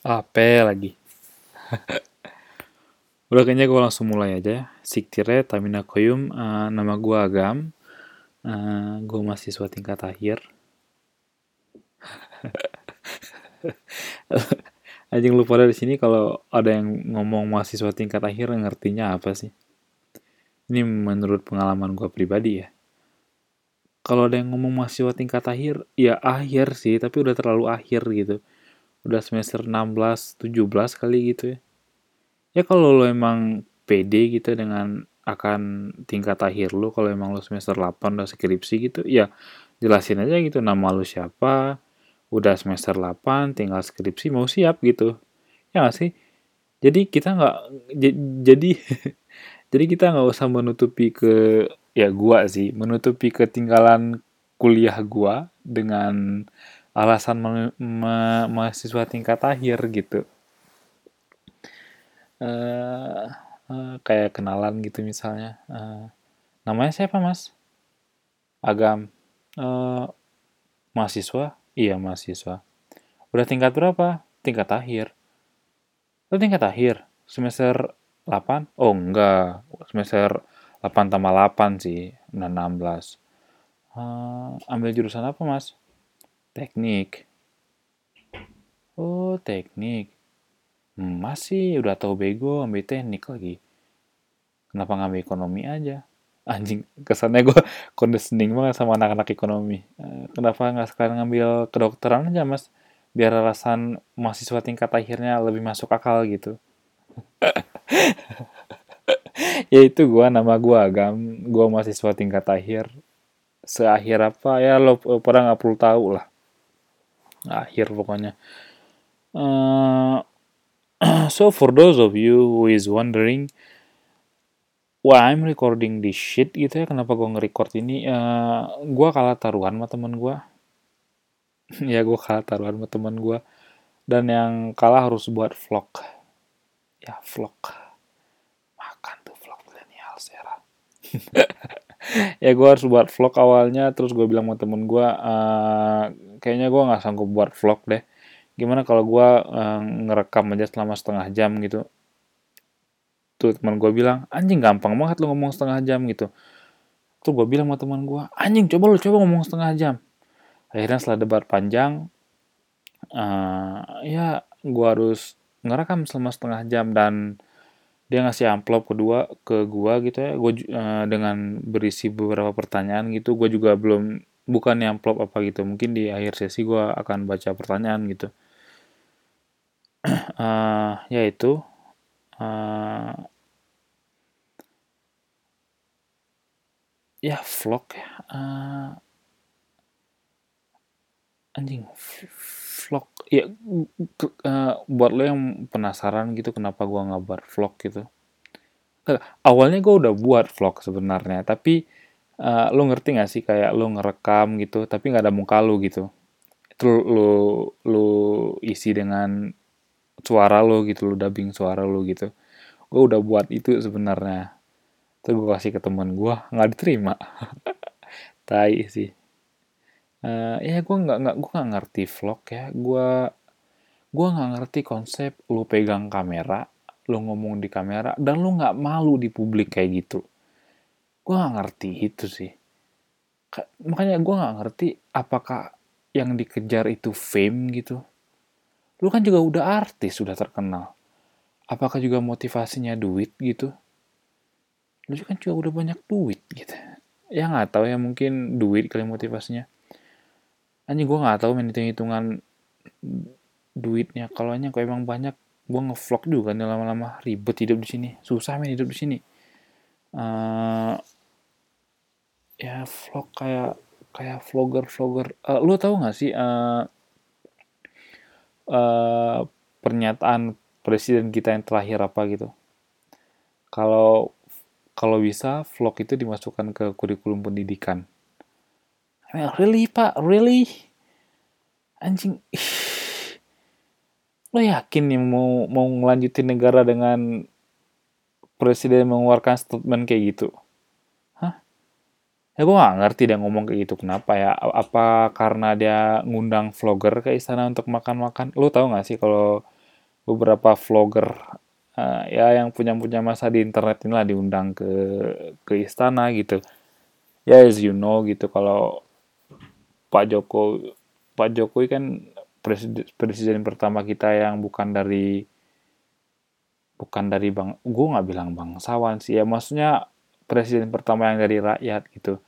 Apa lagi? Udah kayaknya gue langsung mulai aja. Siktire Tamina Koyum, uh, nama gue Agam. Uh, gue mahasiswa tingkat akhir. Anjing lu pada di sini kalau ada yang ngomong mahasiswa tingkat akhir ngertinya apa sih? Ini menurut pengalaman gue pribadi ya. Kalau ada yang ngomong mahasiswa tingkat akhir, ya akhir sih, tapi udah terlalu akhir gitu udah semester 16 17 kali gitu ya. Ya kalau lo emang pede gitu dengan akan tingkat akhir lo kalau emang lo semester 8 udah skripsi gitu ya jelasin aja gitu nama lo siapa udah semester 8 tinggal skripsi mau siap gitu. Ya gak sih? Jadi kita nggak jadi jadi kita nggak usah menutupi ke ya gua sih menutupi ketinggalan kuliah gua dengan alasan ma ma mahasiswa tingkat akhir gitu. Uh, uh, kayak kenalan gitu misalnya. Uh, namanya siapa mas? Agam. Uh, mahasiswa? Iya mahasiswa. Udah tingkat berapa? Tingkat akhir. Lo tingkat akhir? Semester 8 oh enggak. Semester 8 tambah 8 sih. 16 uh, ambil jurusan apa mas Teknik. Oh, teknik. Masih udah tahu bego ambil teknik lagi. Kenapa ngambil ekonomi aja? Anjing, kesannya gue conditioning banget sama anak-anak ekonomi. Eh, kenapa nggak sekarang ngambil kedokteran aja, Mas? Biar alasan mahasiswa tingkat akhirnya lebih masuk akal gitu. ya itu gue, nama gue Agam. Gue mahasiswa tingkat akhir. Seakhir apa ya lo pada nggak perlu tahu lah akhir pokoknya. Uh, so for those of you who is wondering why I'm recording this shit gitu ya kenapa gue nge-record ini? Uh, eh, gue kalah taruhan sama temen gue ya gue kalah taruhan sama temen gue dan yang kalah harus buat vlog. Ya vlog. Makan tuh vlog milenial era ya gue harus buat vlog awalnya terus gue bilang sama temen gue uh, kayaknya gue nggak sanggup buat vlog deh. Gimana kalau gue uh, ngerekam aja selama setengah jam gitu. Tuh teman gue bilang anjing gampang banget lo ngomong setengah jam gitu. Tuh gue bilang sama teman gue anjing coba lo coba ngomong setengah jam. Akhirnya setelah debat panjang uh, ya gue harus ngerekam selama setengah jam dan dia ngasih amplop kedua ke gua gitu ya. Gua uh, dengan berisi beberapa pertanyaan gitu gua juga belum bukan amplop apa gitu. Mungkin di akhir sesi gua akan baca pertanyaan gitu. Uh, yaitu uh, ya vlog ya. Uh, anjing ya uh, buat lo yang penasaran gitu kenapa gua nggak buat vlog gitu? Awalnya gua udah buat vlog sebenarnya tapi uh, lo ngerti gak sih kayak lo ngerekam gitu tapi nggak ada muka lo gitu? Itu lo lo isi dengan suara lo gitu lo dubbing suara lo gitu. Gue udah buat itu sebenarnya. Terus gue kasih ke teman gue nggak diterima. Tai sih uh, ya gue nggak nggak gue nggak ngerti vlog ya. Gue gue nggak ngerti konsep lu pegang kamera lu ngomong di kamera dan lu nggak malu di publik kayak gitu. Gue nggak ngerti itu sih. Makanya gue nggak ngerti apakah yang dikejar itu fame gitu. Lu kan juga udah artis sudah terkenal. Apakah juga motivasinya duit gitu? Lu kan juga udah banyak duit gitu. Ya nggak tahu ya mungkin duit kali motivasinya anjing gue nggak tahu main hitung hitungan duitnya. Kalau hanya kalau emang banyak gue ngevlog juga nih lama-lama. Ribet hidup di sini. Susah main hidup di sini. Uh, ya vlog kayak kayak vlogger vlogger uh, lo tau gak sih uh, uh, pernyataan presiden kita yang terakhir apa gitu? Kalau kalau bisa vlog itu dimasukkan ke kurikulum pendidikan really pak? Really? Anjing. Lo yakin nih mau mau ngelanjutin negara dengan presiden mengeluarkan statement kayak gitu? Hah? Ya gue gak ngerti dia ngomong kayak gitu. Kenapa ya? Apa karena dia ngundang vlogger ke istana untuk makan-makan? Lo tau gak sih kalau beberapa vlogger uh, ya yang punya punya masa di internet inilah diundang ke ke istana gitu? Ya as you know gitu. Kalau Pak Joko Pak Jokowi kan presiden, presiden pertama kita yang bukan dari bukan dari bang gue nggak bilang bangsawan sih ya maksudnya presiden pertama yang dari rakyat gitu.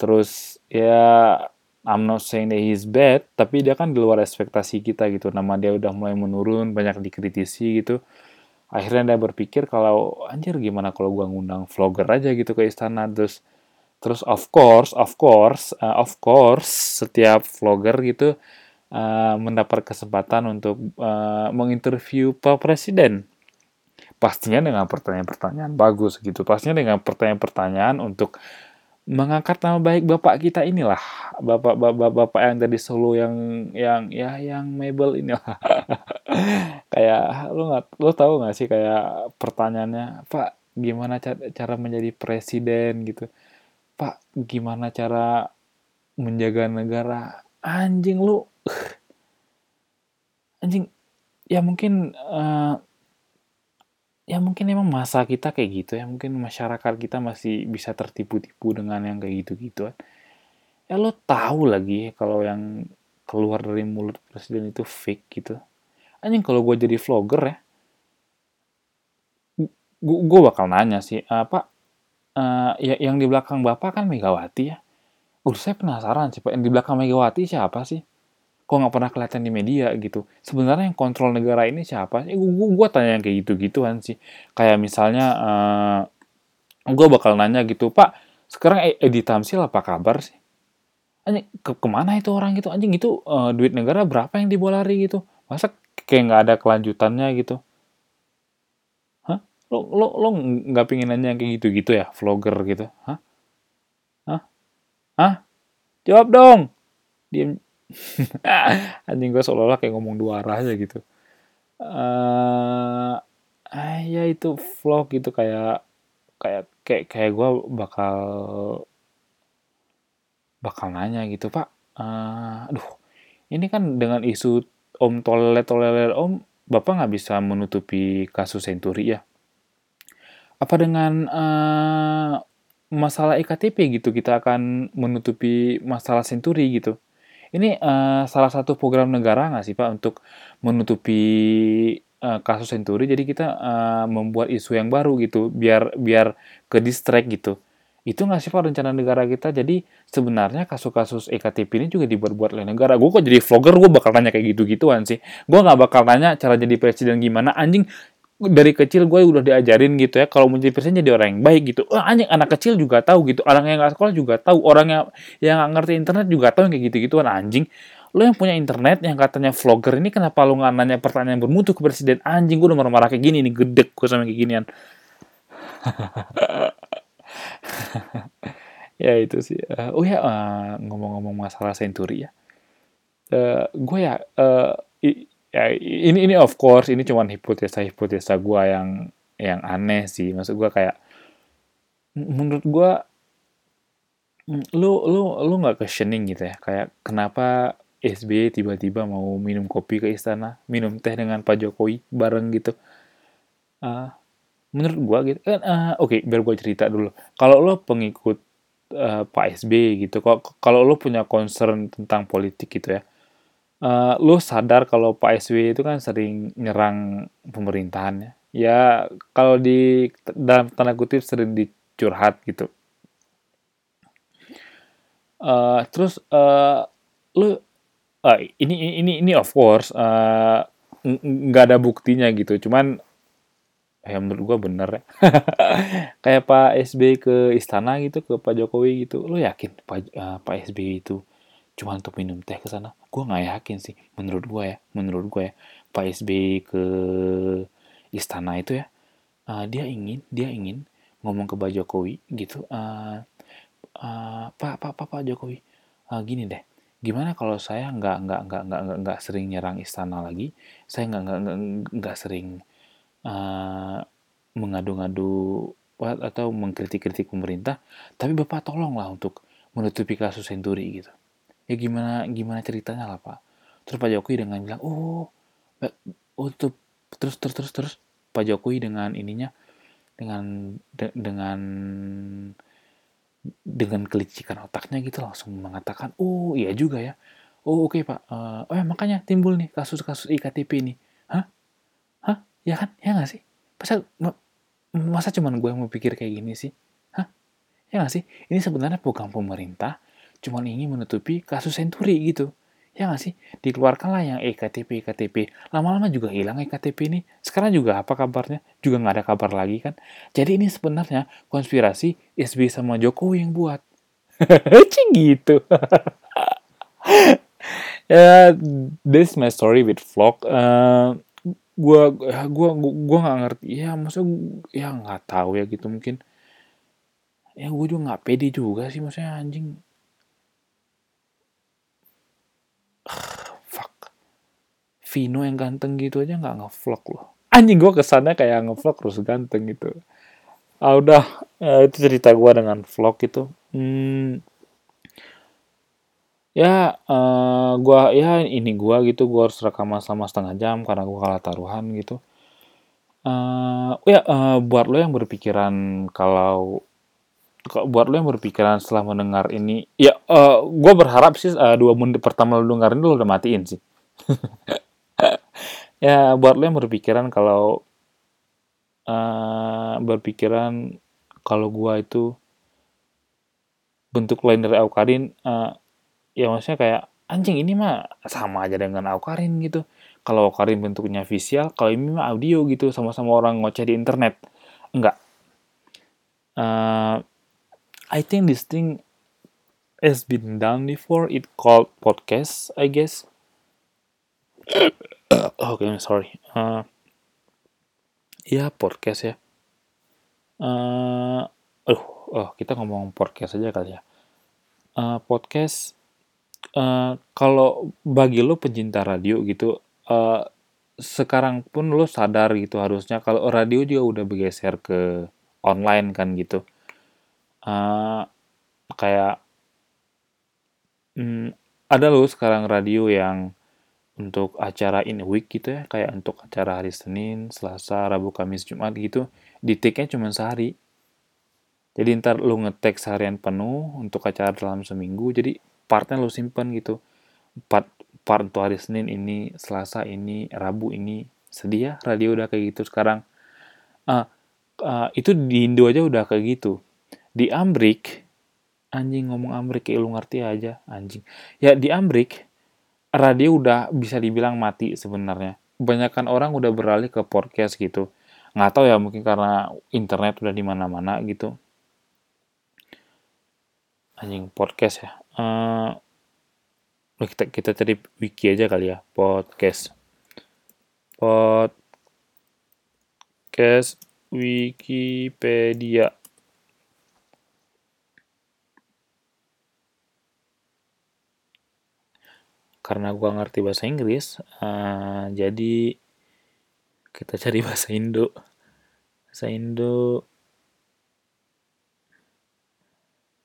Terus ya I'm not saying that he's bad tapi dia kan di luar ekspektasi kita gitu. Nama dia udah mulai menurun banyak dikritisi gitu. Akhirnya dia berpikir kalau anjir gimana kalau gua ngundang vlogger aja gitu ke istana? Terus terus of course of course uh, of course setiap vlogger gitu uh, mendapat kesempatan untuk uh, menginterview pak presiden. Pastinya dengan pertanyaan-pertanyaan bagus gitu. Pastinya dengan pertanyaan-pertanyaan untuk mengangkat nama baik bapak kita inilah. Bapak bapak bapak yang dari Solo yang yang ya yang Mabel inilah. Kayak lo nggak lo tahu nggak sih kayak pertanyaannya Pak gimana cara menjadi presiden? Gitu Pak gimana cara menjaga negara? Anjing lu. Anjing ya mungkin uh, ya mungkin emang masa kita kayak gitu ya. Mungkin masyarakat kita masih bisa tertipu-tipu dengan yang kayak gitu-gitu kan ya lo tahu lagi kalau yang keluar dari mulut presiden itu fake gitu. Anjing kalau gue jadi vlogger ya gue bakal nanya sih apa uh, ya yang di belakang bapak kan Megawati ya. Udah saya penasaran sih pak. Yang di belakang Megawati siapa sih? Kok nggak pernah kelihatan di media gitu? Sebenarnya yang kontrol negara ini siapa eh, gua, gua tanya yang kayak gitu gituan sih. Kayak misalnya uh, eh, gue bakal nanya gitu pak sekarang e-, Edi Tamsil apa kabar sih? Anjing ke ke mana itu orang gitu? Anjing itu uh, duit negara berapa yang dibolari gitu? Masa kayak nggak ada kelanjutannya gitu lo lo lo nggak pingin nanya kayak gitu gitu ya? Vlogger gitu. Hah? Hah? Hah? Jawab dong! Diam anjing gue seolah-olah kayak ngomong dua arah aja gitu. Uh, ah ya itu vlog gitu kayak kayak kayak kayak gue bakal bakal nanya gitu pak. Uh, aduh ini kan dengan isu om tolelet tolelet om bapak nggak bisa menutupi kasus senturi ya apa dengan uh, masalah iktp gitu kita akan menutupi masalah senturi gitu ini uh, salah satu program negara nggak sih Pak untuk menutupi uh, kasus Senturi? Jadi kita uh, membuat isu yang baru gitu, biar biar ke distract gitu. Itu nggak sih Pak rencana negara kita? Jadi sebenarnya kasus-kasus EKTP ini juga dibuat-buat oleh negara. Gue kok jadi vlogger, gue bakal nanya kayak gitu-gituan sih. Gue nggak bakal nanya cara jadi presiden gimana. Anjing, dari kecil gue udah diajarin gitu ya kalau menjadi presiden jadi orang yang baik gitu. Oh, anjing anak kecil juga tahu gitu orang yang nggak sekolah juga tahu orang yang yang nggak ngerti internet juga tahu yang kayak gitu gituan anjing. Lo yang punya internet yang katanya vlogger ini kenapa lo nggak nanya pertanyaan bermutu ke presiden? Anjing gue udah marah-marah kayak gini nih gedek gue sama kayak ginian. Ya itu sih. Uh, oh ya uh, ngomong-ngomong masalah senturi ya. Uh, gue ya uh, ya ini ini of course ini cuma hipotesa hipotesa gue yang yang aneh sih. Maksud gue kayak menurut gue lu lu lu nggak questioning gitu ya? Kayak kenapa SBY tiba-tiba mau minum kopi ke istana? Minum teh dengan Pak Jokowi bareng gitu? Uh, menurut gue gitu. Kan uh, oke okay, biar gue cerita dulu. Kalau lo pengikut uh, Pak SBY gitu kalau lo punya concern tentang politik gitu ya uh, lu sadar kalau Pak SBY itu kan sering nyerang pemerintahan ya. Kalau di dalam tanda kutip sering dicurhat gitu. Uh, terus uh, lu uh, ini ini ini of course uh, nggak ada buktinya gitu. Cuman ya menurut gua bener ya. Kayak Pak SBY ke istana gitu ke Pak Jokowi gitu. Lu yakin Pak uh, Pak SBY itu cuma untuk minum teh ke sana gue nggak yakin sih. Menurut gue ya menurut gue ya Pak SBY ke istana itu ya uh, dia ingin dia ingin ngomong ke Pak Jokowi gitu uh, uh, Pak Pak Pak Pak Jokowi uh, gini deh gimana kalau saya nggak nggak nggak nggak nggak nggak sering nyerang istana lagi? Saya nggak nggak nggak sering uh, mengadu-ngadu atau mengkritik-kritik pemerintah tapi bapak tolonglah untuk menutupi kasus Senturi gitu ya gimana gimana ceritanya lah pak. Terus Pak Jokowi dengan bilang oh untuk terus terus terus terus. Pak Jokowi dengan ininya dengan de, dengan dengan kelicikan otaknya gitu langsung mengatakan oh iya juga ya. Oh oke okay, pak. Uh, oh ya makanya timbul nih kasus-kasus iktp ini. Hah? Hah? Ya kan? Ya nggak sih? Masa masa cuman gue yang mau pikir kayak gini sih? Hah? Ya nggak sih? Ini sebenarnya program pemerintah cuman ingin menutupi kasus senturi gitu Ya nggak sih? Dikeluarkanlah yang EKTP, EKTP. Lama-lama juga hilang EKTP ini. Sekarang juga apa kabarnya? Juga nggak ada kabar lagi kan? Jadi ini sebenarnya konspirasi SB sama Jokowi yang buat. Cing gitu. ya, this is my story with vlog. Uh, gua gua gua nggak ngerti ya maksud ya nggak tahu ya gitu mungkin ya gue juga nggak pede juga sih maksudnya anjing fuck. Vino yang ganteng gitu aja nggak ngevlog loh anjing gue kesannya kayak ngevlog terus ganteng gitu. Ah udah. Ya, itu cerita gue dengan vlog itu. Hmm, ya uh, gue ya ini gue gitu gue harus rekaman sama setengah jam karena gue kalah taruhan gitu. Uh, ya uh, buat lo yang berpikiran kalau buat lo yang berpikiran setelah mendengar ini? Ya uh, eh, gue berharap sih uh, dua menit pertama lo dengerin lo udah matiin sih. Ya buat lo yang berpikiran kalau uh, berpikiran kalau gue itu bentuk lain dari Aukarin uh, ya maksudnya kayak anjing ini mah sama aja dengan Aukarin gitu. Kalau Aukarin bentuknya visual kalau ini mah audio gitu sama-sama orang ngoceh di internet. Enggak. Uh, I think this thing has been done before. It called podcast, I guess. okay, sorry. Uh, ya podcast ya. Uh, uh, oh, kita ngomong podcast aja kali ya. Uh, podcast. Uh, kalau bagi lo pencinta radio gitu, uh, sekarang pun lo sadar gitu harusnya kalau radio juga udah bergeser ke online kan gitu uh, kayak hmm, ada loh sekarang radio yang untuk acara in week gitu ya, kayak untuk acara hari Senin, Selasa, Rabu, Kamis, Jumat gitu, di take-nya cuma sehari. Jadi ntar lu ngetek seharian penuh untuk acara dalam seminggu, jadi partnya lu simpen gitu. Part, part untuk hari Senin ini, Selasa ini, Rabu ini, sedia radio udah kayak gitu sekarang. Uh, uh, itu di Indo aja udah kayak gitu di Amrik anjing ngomong Amrik kayak lu ngerti aja anjing. Ya di Amrik radio udah bisa dibilang mati sebenarnya. Kebanyakan orang udah beralih ke podcast gitu. Nggak tahu ya mungkin karena internet udah di mana-mana gitu. Anjing podcast ya. Uh, kita kita cari wiki aja kali ya podcast. Podcast Wikipedia karena gua ngerti bahasa Inggris uh, jadi kita cari bahasa Indo. Bahasa Indo.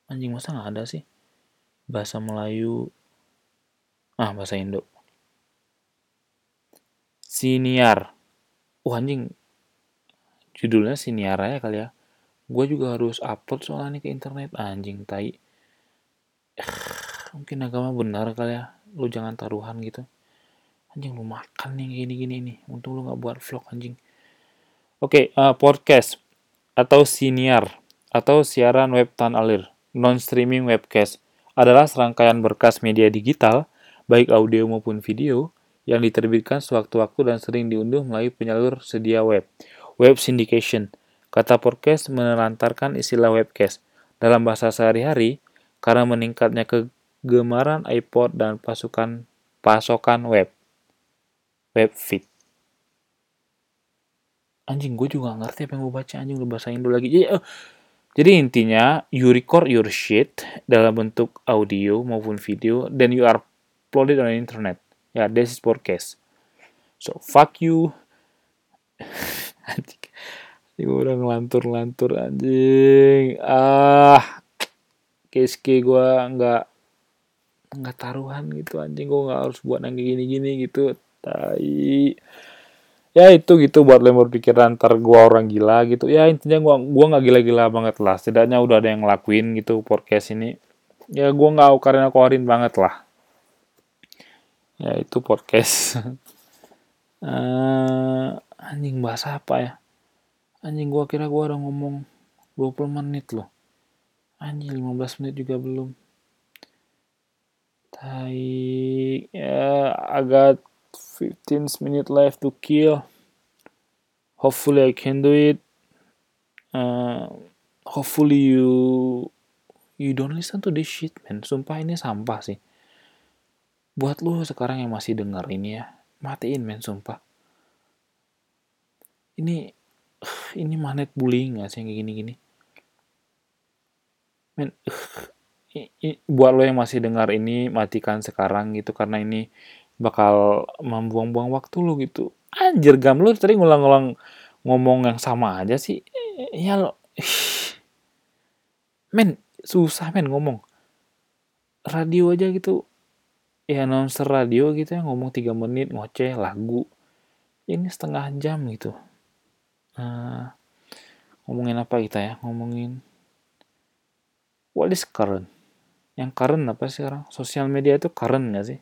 Anjing masa nggak ada sih? Bahasa Melayu. Ah bahasa Indo. Siniar. Wah anjing. Judulnya siniar aja kali ya. Gue juga harus upload soalnya nih ke internet. Anjing tai. Mungkin agama benar kali ya lu jangan taruhan gitu anjing lu makan nih gini-gini nih untung lu nggak buat vlog anjing oke okay, uh, podcast atau siniar atau siaran web tan alir non streaming webcast adalah serangkaian berkas media digital baik audio maupun video yang diterbitkan sewaktu-waktu dan sering diunduh melalui penyalur sedia web. Web syndication. Kata podcast menelantarkan istilah webcast. Dalam bahasa sehari-hari, karena meningkatnya ke Gemaran iPod dan pasukan pasokan web. Web feed. Anjing, gue juga ngerti apa yang gue baca. Anjing, gue bahasa Indo lagi. Jadi, uh, jadi intinya, you record your shit dalam bentuk audio maupun video, then you are uploaded on the internet. Ya, yeah, this is podcast. So, fuck you. anjing. Gue udah ngelantur-lantur anjing. Ah, case gue nggak nggak taruhan gitu anjing. Gue nggak harus buat yang gini-gini gitu. Tai. Ya itu gitu buat lo berpikiran ntar gua orang gila gitu. Ya intinya gua gua nggak gila-gila banget lah. Setidaknya udah ada yang ngelakuin gitu podcast ini. Ya gua nggak karena korin banget lah. Ya itu podcast. Uh, anjing bahasa apa ya? Anjing gua kira gua udah ngomong 20 menit loh. Anjing 15 menit juga belum tai ya agak 15 minutes left to kill. Hopefully I can do it. Uh, hopefully you you don't listen to this shit man. Sumpah ini sampah sih. Buat lu sekarang yang masih denger ini ya matiin men sumpah. Ini ini magnet bullying gak sih yang kayak gini-gini? Men buat lo yang masih dengar ini matikan sekarang gitu karena ini bakal membuang-buang waktu lo gitu. Anjir gam lo tadi ngulang-ngulang ngomong yang sama aja sih. Ya lo men susah men ngomong. Radio aja gitu. Ya announcer radio gitu ya ngomong tiga menit ngoceh lagu. Ini setengah jam gitu. Uh, ngomongin apa kita ya? Ngomongin what is current yang current apa sih sekarang? Sosial media itu current gak sih?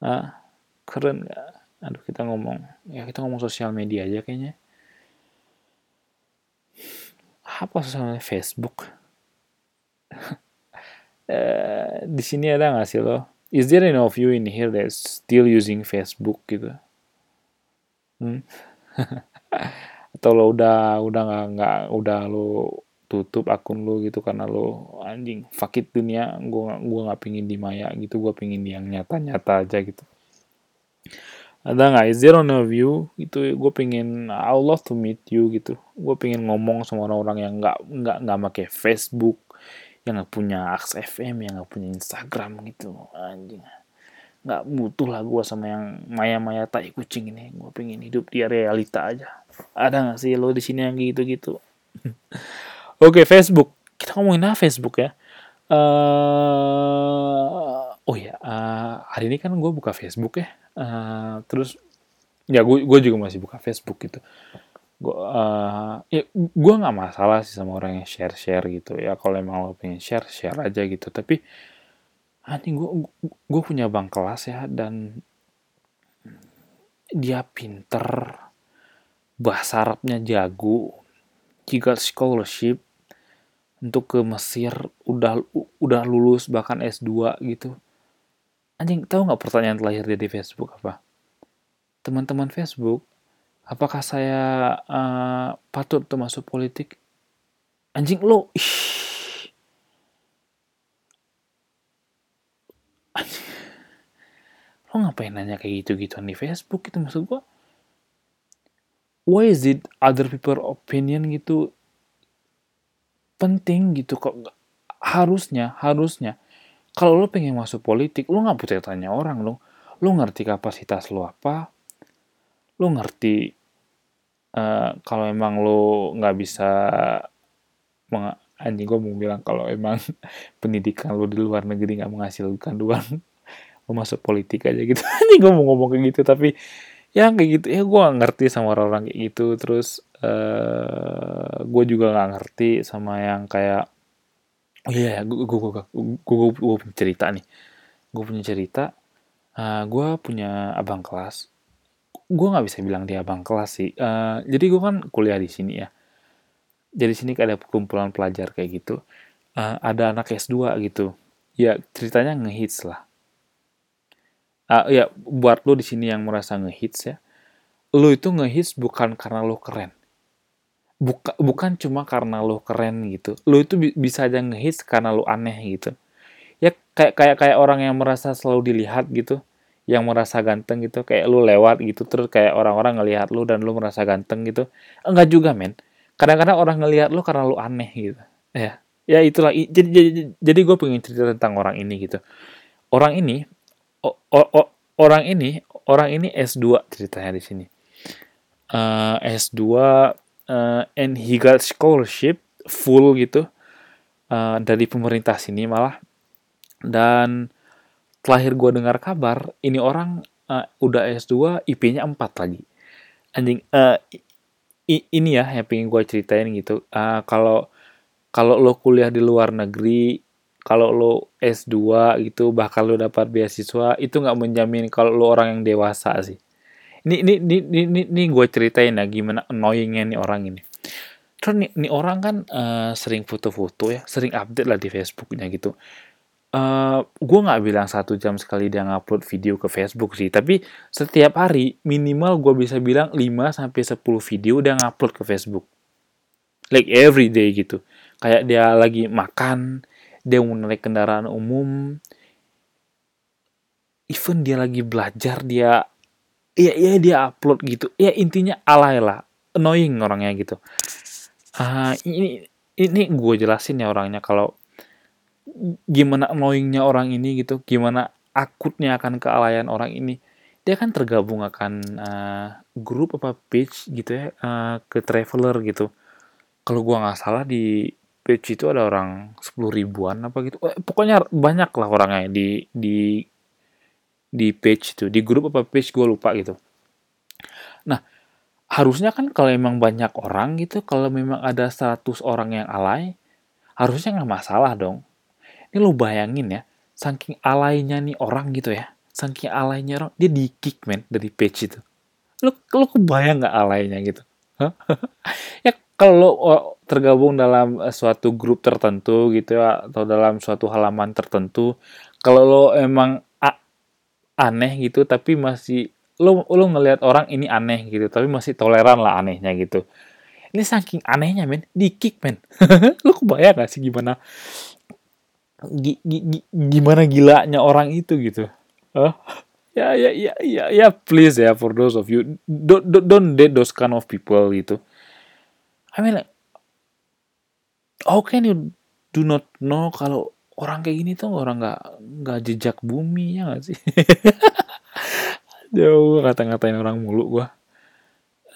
Ah current gak aduh kita ngomong ya kita ngomong sosial media aja kayaknya. Apa sosial media Facebook. Uh, di sini ada nggak sih lo? Is there any of you in here that still using Facebook gitu? Hmm? atau lo udah udah nggak nggak udah lo tutup akun lo gitu karena lo anjing fakit dunia gue gua nggak pingin di maya gitu gue pingin yang nyata nyata aja gitu. Ada nggak? Is there on itu gue pingin I love to meet you gitu. Gue pingin ngomong sama orang-orang yang nggak nggak nggak pakai Facebook yang nggak punya akses FM yang nggak punya Instagram gitu anjing. Nggak butuh lah gue sama yang maya-maya tai kucing ini. Gue pengen hidup di realita aja. Ada nggak sih lo di sini yang gitu gitu Oke, Facebook. Kita ngomongin apa Facebook ya? Uh, oh ya, uh, hari ini kan gue buka Facebook ya. Uh, terus ya gue juga masih buka Facebook gitu. Gue uh, ya gue nggak masalah sih sama orang yang share share gitu ya. Kalau emang lo pengen share share aja gitu. Tapi anjing gue gue punya bang kelas ya dan dia pinter bahasa Arabnya jago juga scholarship untuk ke Mesir udah udah lulus bahkan S2 gitu. Anjing tahu nggak pertanyaan terakhir dia di Facebook apa? Teman-teman Facebook apakah saya uh, patut untuk masuk politik? Anjing lo ih. lo ngapain nanya kayak gitu gitu di Facebook itu maksud gua? Why is it other people opinion gitu penting gitu kok. Harusnya harusnya. Kalau lo pengen masuk politik lo nggak butuh tanya orang lo lo ngerti kapasitas lo apa? Lo ngerti uh, kalau emang lo nggak bisa anjing gue mau bilang kalau emang pendidikan lo di luar negeri nggak menghasilkan uang lo masuk politik aja gitu. Anjing gue mau ngomong kayak gitu tapi ya kayak gitu. Ya gue ngerti sama orang-orang kayak gitu. Terus uh, eh, gue juga nggak ngerti sama yang kayak oh iya yeah, gue gue gue gue gue punya cerita nih. Gue punya cerita uh, eh, gue punya abang kelas. Gue nggak bisa bilang dia abang kelas sih. Uh, jadi gue kan kuliah di sini ya. Jadi sini ada kumpulan pelajar kayak gitu. Uh, ada anak S2 gitu. Ya ceritanya ngehits lah. Uh, ya buat lo di sini yang merasa ngehits ya. Lo itu ngehits bukan karena lo keren Buka, bukan cuma karena lo keren gitu. Lo itu bi bisa aja ngehits karena lo aneh gitu. Ya kayak kayak kayak orang yang merasa selalu dilihat gitu yang merasa ganteng gitu kayak lo lewat gitu terus kayak orang-orang ngelihat lo dan lo merasa ganteng gitu. Enggak juga men. Kadang-kadang orang ngelihat lo karena lo aneh gitu. Ya ya itulah. Jadi jadi, jadi gue pengen cerita tentang orang ini gitu. Orang ini o, o, o, orang ini orang ini S2 ceritanya di sini. Uh, S2 uh, and he got scholarship full gitu uh, dari pemerintah sini malah. Dan terakhir gue dengar kabar ini orang uh, udah S2 IP-nya 4 lagi. Anjing uh, ini ya yang pengen gue ceritain gitu. Uh, kalau kalau lo kuliah di luar negeri kalau lo S2 gitu bahkan lo dapat beasiswa itu nggak menjamin kalau lo orang yang dewasa sih ini ini ini ini, ini gue ceritain ya gimana annoyingnya nih orang ini terus nih, nih orang kan uh, sering foto-foto ya sering update lah di Facebooknya gitu uh, gue nggak bilang satu jam sekali dia ngupload video ke Facebook sih, tapi setiap hari minimal gue bisa bilang 5 sampai 10 video dia ngupload ke Facebook. Like every day gitu. Kayak dia lagi makan, dia mau naik kendaraan umum, even dia lagi belajar dia ya ya dia upload gitu. Ya intinya alay lah, annoying orangnya gitu. Uh, ini ini gue jelasin ya orangnya kalau gimana annoyingnya orang ini gitu, gimana akutnya akan kealayan orang ini. Dia kan tergabung akan uh, grup apa page gitu ya uh, ke traveler gitu. Kalau gua nggak salah di page itu ada orang 10 ribuan apa gitu. Eh, pokoknya banyak lah orangnya di di di page itu, di grup apa page gua lupa gitu. Nah, harusnya kan kalau emang banyak orang gitu, kalau memang ada 100 orang yang alay, harusnya nggak masalah dong ini lo bayangin ya, saking alainya nih orang gitu ya, saking alainya orang, dia di kick men dari page itu. Lo, lo kebayang nggak alainya gitu? ya kalau tergabung dalam eh, suatu grup tertentu gitu ya, atau dalam suatu halaman tertentu, kalau lo emang aneh gitu, tapi masih lo lo ngelihat orang ini aneh gitu, tapi masih toleran lah anehnya gitu. Ini saking anehnya men, di kick men. lo kebayang gak sih gimana gi, gi, gi, gimana gilanya orang itu gitu. Huh? Ya, ya, ya, ya, ya, please ya, for those of you, don't, don't, don't date those kind of people gitu. I mean, like, how can you do not know kalau orang kayak gini tuh orang nggak nggak jejak bumi ya gak sih? Jauh kata-ngatain orang mulu gua.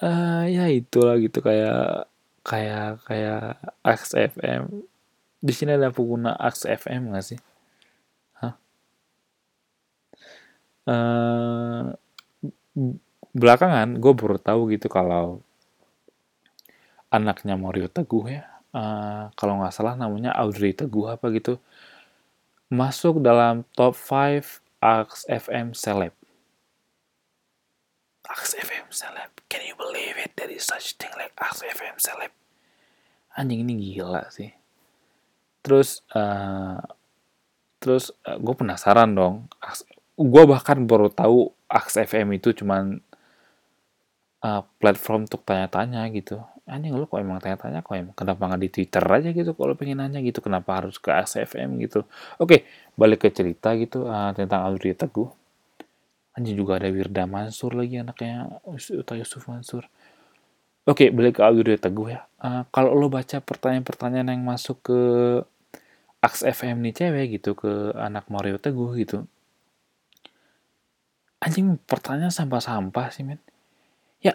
Uh, ya itulah gitu kayak kayak kayak XFM di sini ada pengguna Aks FM nggak sih? Hah? Uh, belakangan gue baru tahu gitu kalau anaknya Mario Teguh ya, uh, kalau nggak salah namanya Audrey Teguh apa gitu, masuk dalam top 5 Aks FM Celeb. Aks FM Celeb, can you believe it? There is such thing like Aks FM Celeb. Anjing ini gila sih terus uh, terus uh, eh, gue penasaran dong gue bahkan baru tahu Aks FM itu cuman uh, platform untuk tanya-tanya gitu anjing lu kok emang tanya-tanya kok emang kenapa nggak di Twitter aja gitu kalau pengen nanya gitu kenapa harus ke Aks FM gitu oke balik ke cerita gitu uh, tentang Audrey Teguh anjing juga ada Wirda Mansur lagi anaknya Uta Yusuf Mansur Oke, balik ke Audrey Teguh ya. Uh, kalau lo baca pertanyaan-pertanyaan yang masuk ke Aks FM nih cewek gitu ke anak Mario Teguh gitu. Anjing pertanyaan sampah-sampah sih men. Ya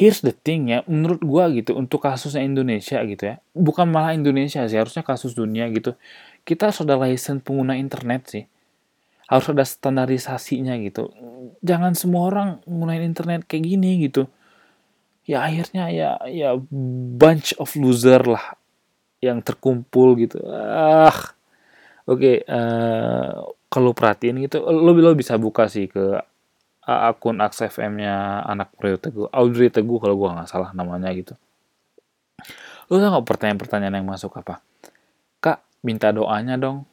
here's the thing ya, menurut gua gitu untuk kasusnya Indonesia gitu ya. Bukan malah Indonesia sih, harusnya kasus dunia gitu. Kita sudah license pengguna internet sih. Harus ada standarisasinya gitu. Jangan semua orang menggunakan internet kayak gini gitu. Ya akhirnya ya ya bunch of loser lah yang terkumpul gitu ah oke okay, uh, eh, kalau perhatiin gitu lo lo bisa buka sih ke akun Aks FM-nya anak Mario Teguh Audrey Teguh kalau gua nggak salah namanya gitu. Lo tau gak pertanyaan-pertanyaan yang masuk apa? Kak minta doanya dong.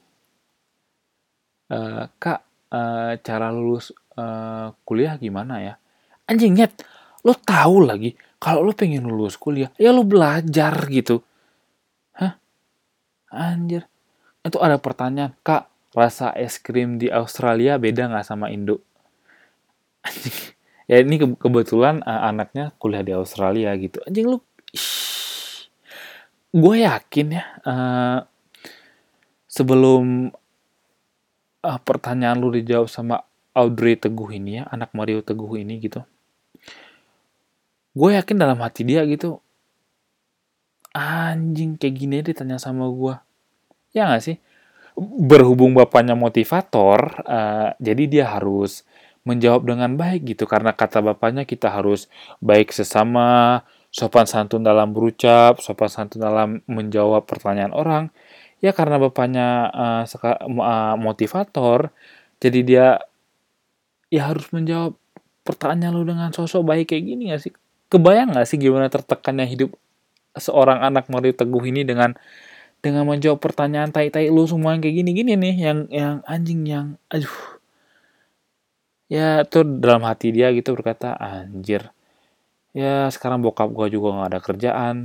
Uh, kak uh, cara lulus uh, kuliah gimana ya? Anjing nyet lo tahu lagi kalau lo pengen lulus kuliah ya lo belajar gitu. Anjir. Itu ada pertanyaan, Kak, rasa es krim di Australia beda nggak sama Indo? Ya ini ke kebetulan uh, anaknya kuliah di Australia gitu. Anjing lu. Gue yakin ya, uh, sebelum uh, pertanyaan lu dijawab sama Audrey Teguh ini ya, anak Mario Teguh ini gitu. Gue yakin dalam hati dia gitu, anjing kayak gini ditanya sama gue ya nggak sih berhubung bapaknya motivator uh, jadi dia harus menjawab dengan baik gitu. Karena kata bapaknya kita harus baik sesama sopan santun dalam berucap sopan santun dalam menjawab pertanyaan orang. Ya karena bapaknya uh, uh, motivator jadi dia ya harus menjawab pertanyaan lu dengan sosok baik kayak gini gak sih? Kebayang gak sih gimana tertekannya hidup seorang anak Mario Teguh ini dengan dengan menjawab pertanyaan tai-tai lu semua yang kayak gini-gini nih yang yang anjing yang aduh ya tuh dalam hati dia gitu berkata anjir. Ya sekarang bokap gua juga nggak ada kerjaan.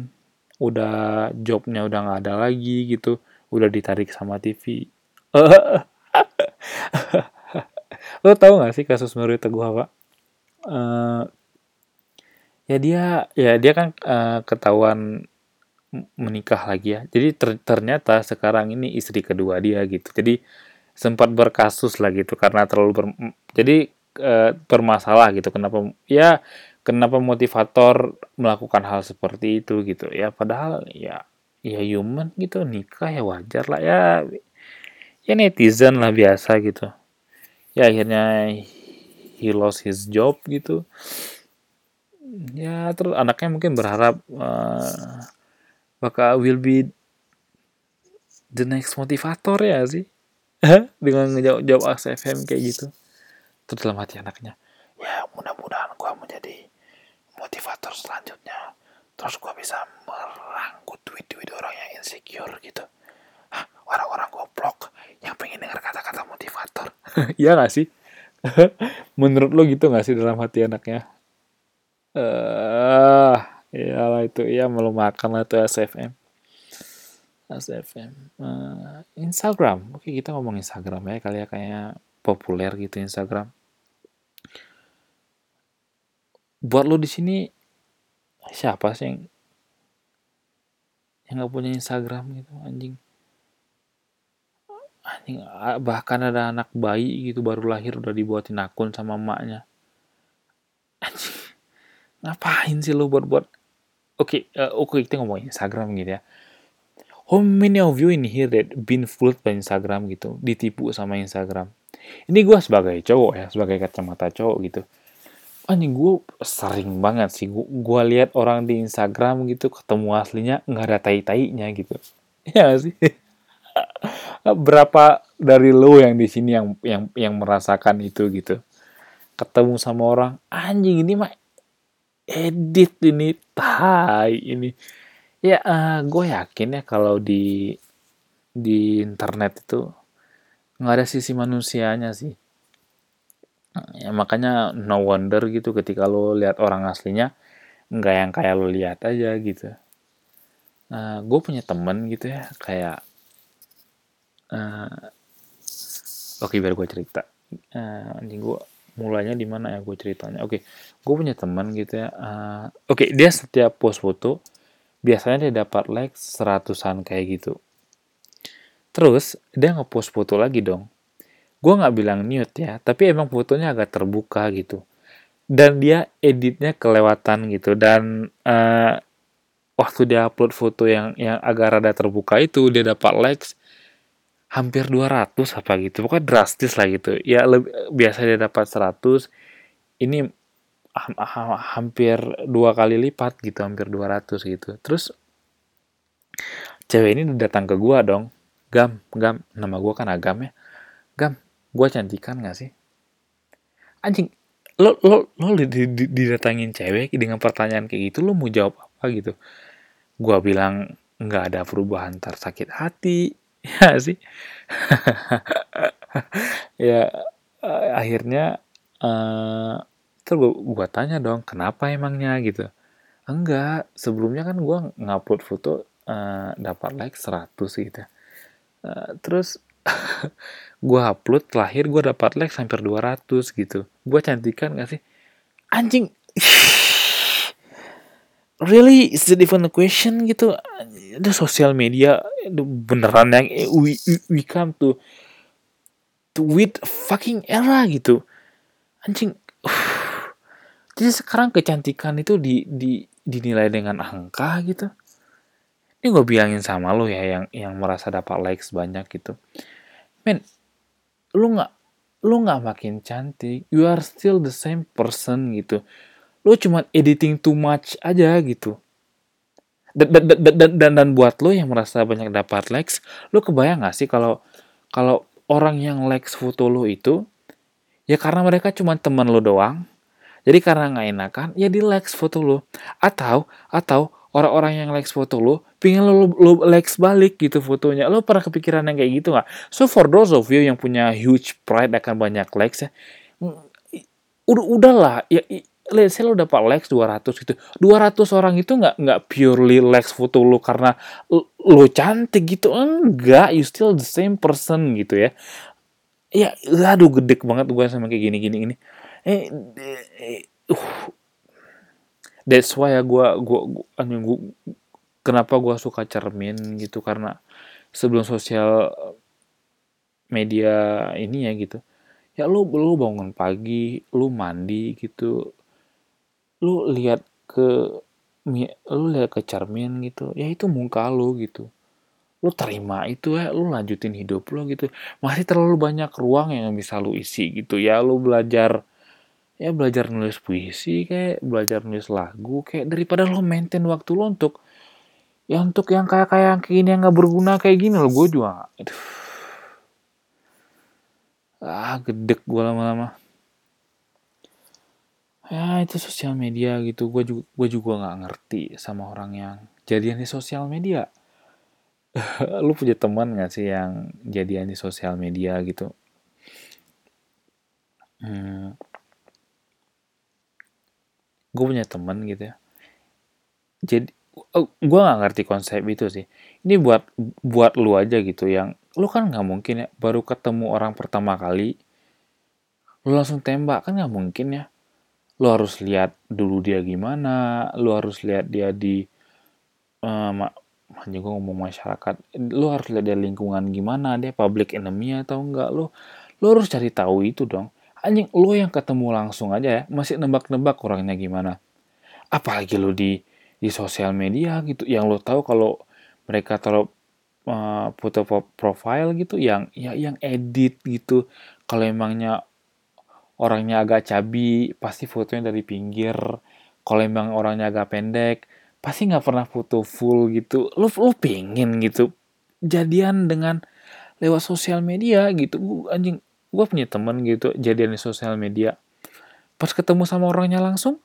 Udah jobnya udah nggak ada lagi gitu. Udah ditarik sama TV lo tau gak sih kasus Mario Teguh apa uh, ya dia ya dia kan uh, ketahuan menikah lagi ya. Jadi ter ternyata sekarang ini istri kedua dia gitu. Jadi sempat berkasus lah gitu karena terlalu ber jadi e, bermasalah gitu. Kenapa ya kenapa motivator melakukan hal seperti itu gitu? Ya padahal ya ya human gitu nikah ya wajar lah ya ya netizen lah biasa gitu. Ya akhirnya he lost his job gitu. Ya terus anaknya mungkin berharap uh, bakal will be the next motivator ya sih dengan ngejawab jawab ASFM kayak gitu. Terus dalam hati anaknya ya mudah-mudahan gue menjadi motivator selanjutnya. Terus gue bisa merangkut tweet-tweet orang yang insecure gitu. Hah, orang-orang goblok yang pengen dengar kata-kata motivator. Iya gak sih? Menurut lo gitu gak sih dalam hati anaknya? Eh uh, iyalah itu ya makan lah tuh SFM SFM uh, Instagram. Oke kita ngomong Instagram ya kali ya kayaknya populer gitu Instagram. Buat lo di sini siapa sih yang yang nggak punya Instagram gitu anjing? Anjing bahkan ada anak bayi gitu baru lahir udah dibuatin akun sama emaknya. Anjing ngapain sih lo buat buat oke okay, uh, oke okay, kita ngomongin Instagram gitu ya how many of you in here that been fooled by Instagram gitu? Ditipu sama Instagram. Ini gue sebagai cowok ya sebagai kacamata cowok gitu. Anjing gue sering banget sih. Gue lihat orang di Instagram gitu ketemu aslinya nggak ada tai tainya gitu. Ya sih? Berapa dari lo yang di sini yang yang yang merasakan itu gitu? Ketemu sama orang anjing ini mah edit ini tai ini ya uh, eh, gue yakin ya kalau di di internet itu nggak ada sisi manusianya sih. Ya makanya no wonder gitu ketika lo lihat orang aslinya nggak yang kayak lo lihat aja gitu. Nah gue punya temen gitu ya kayak uh, oke okay, biar gue cerita. Uh, anjing gue mulainya di mana ya gue ceritanya? Oke okay, gue punya temen gitu ya uh, oke okay, dia setiap post foto biasanya dia dapat like seratusan kayak gitu. Terus dia ngepost foto lagi dong. Gue nggak bilang mute ya tapi emang fotonya agak terbuka gitu. Dan dia editnya kelewatan gitu. Dan uh, waktu dia upload foto yang yang agak rada terbuka itu dia dapat likes hampir 200 apa gitu. Pokoknya drastis lah gitu. Ya lebih, biasa dia dapat 100 ini hampir dua kali lipat gitu hampir 200 gitu. Terus cewek ini datang ke gua dong. Gam gam nama gua kan agam ya. Gam gue cantikan gak sih? Anjing lo lo lo didatangin cewek dengan pertanyaan kayak gitu lo mau jawab apa gitu? Gue bilang nggak ada perubahan ntar sakit hati. Ya sih? Ya uh, akhirnya uh, terus gue, gue tanya dong kenapa emangnya? Gitu. Enggak sebelumnya kan gue ngupload foto uh, dapat like 100 gitu. Uh, terus gue upload terakhir gue dapat like hampir 200 gitu. Gue cantikan gak sih? Anjing! Really? Is a question? Gitu. Ada sosial media beneran yang we, we come to to with fucking era gitu. Anjing jadi sekarang kecantikan itu di, di dinilai dengan angka gitu. Ini gue bilangin sama lo ya yang yang merasa dapat likes banyak gitu. Men lu nggak lu nggak makin cantik you are still the same person gitu. Lu cuma editing too much aja gitu. Dan dan, dan, dan, dan, dan buat lo yang merasa banyak dapat likes lo kebayang gak sih kalau kalau orang yang likes foto lo itu ya karena mereka cuma teman lo doang jadi karena nggak enakan ya di likes foto lo. Atau atau orang-orang yang likes foto lo pingin lo, lo likes balik gitu fotonya. Lo pernah kepikiran yang kayak gitu nggak? So for those of you yang punya huge pride akan banyak likes ya mm, udah udahlah. Ya let's say lo dapat likes 200 gitu. 200 orang itu nggak nggak purely likes foto lo karena lo cantik gitu. Enggak you still the same person gitu ya. Ya aduh gede banget gue sama kayak gini gini ini eh, eh uh, that's why ya gue gue gue kenapa gue suka cermin gitu karena sebelum sosial media ini ya gitu ya lu lu bangun pagi lu mandi gitu lu lihat ke lu lihat ke cermin gitu ya itu muka lu gitu. Lu terima itu ya lu lanjutin hidup lu gitu. Masih terlalu banyak ruang yang bisa lu isi gitu ya lu belajar ya belajar nulis puisi kayak belajar nulis lagu kayak daripada lo maintain waktu lo untuk ya untuk yang kayak kayak gini yang nggak berguna kayak gini lo gue juga aduh. Ah gedek gue lama-lama. Ya itu sosial media gitu gue juga gue juga nggak ngerti sama orang yang jadian di sosial media. Lu punya teman nggak sih yang jadian di sosial media gitu? Hmm, gue punya teman gitu ya. Jadi oh, gue nggak ngerti konsep itu sih. Ini buat buat lu aja gitu yang lu kan nggak mungkin ya baru ketemu orang pertama kali lu langsung tembak kan nggak mungkin ya. Lo harus lihat dulu dia gimana, lo harus lihat dia di um, hanya gue ngomong masyarakat, lo harus lihat dia lingkungan gimana, dia public enemy atau enggak, lo lo harus cari tahu itu dong. Anjing lo yang ketemu langsung aja ya, masih nebak-nebak orangnya gimana. Apalagi lo di di sosial media gitu, yang lo tahu kalau mereka taruh uh, foto profile gitu, yang ya yang edit gitu. Kalau emangnya orangnya agak cabi pasti fotonya dari pinggir kalau emang orangnya agak pendek pasti nggak pernah foto full gitu lo lo pengen gitu jadian dengan lewat sosial media gitu anjing gue punya temen gitu jadian di sosial media. Pas ketemu sama orangnya langsung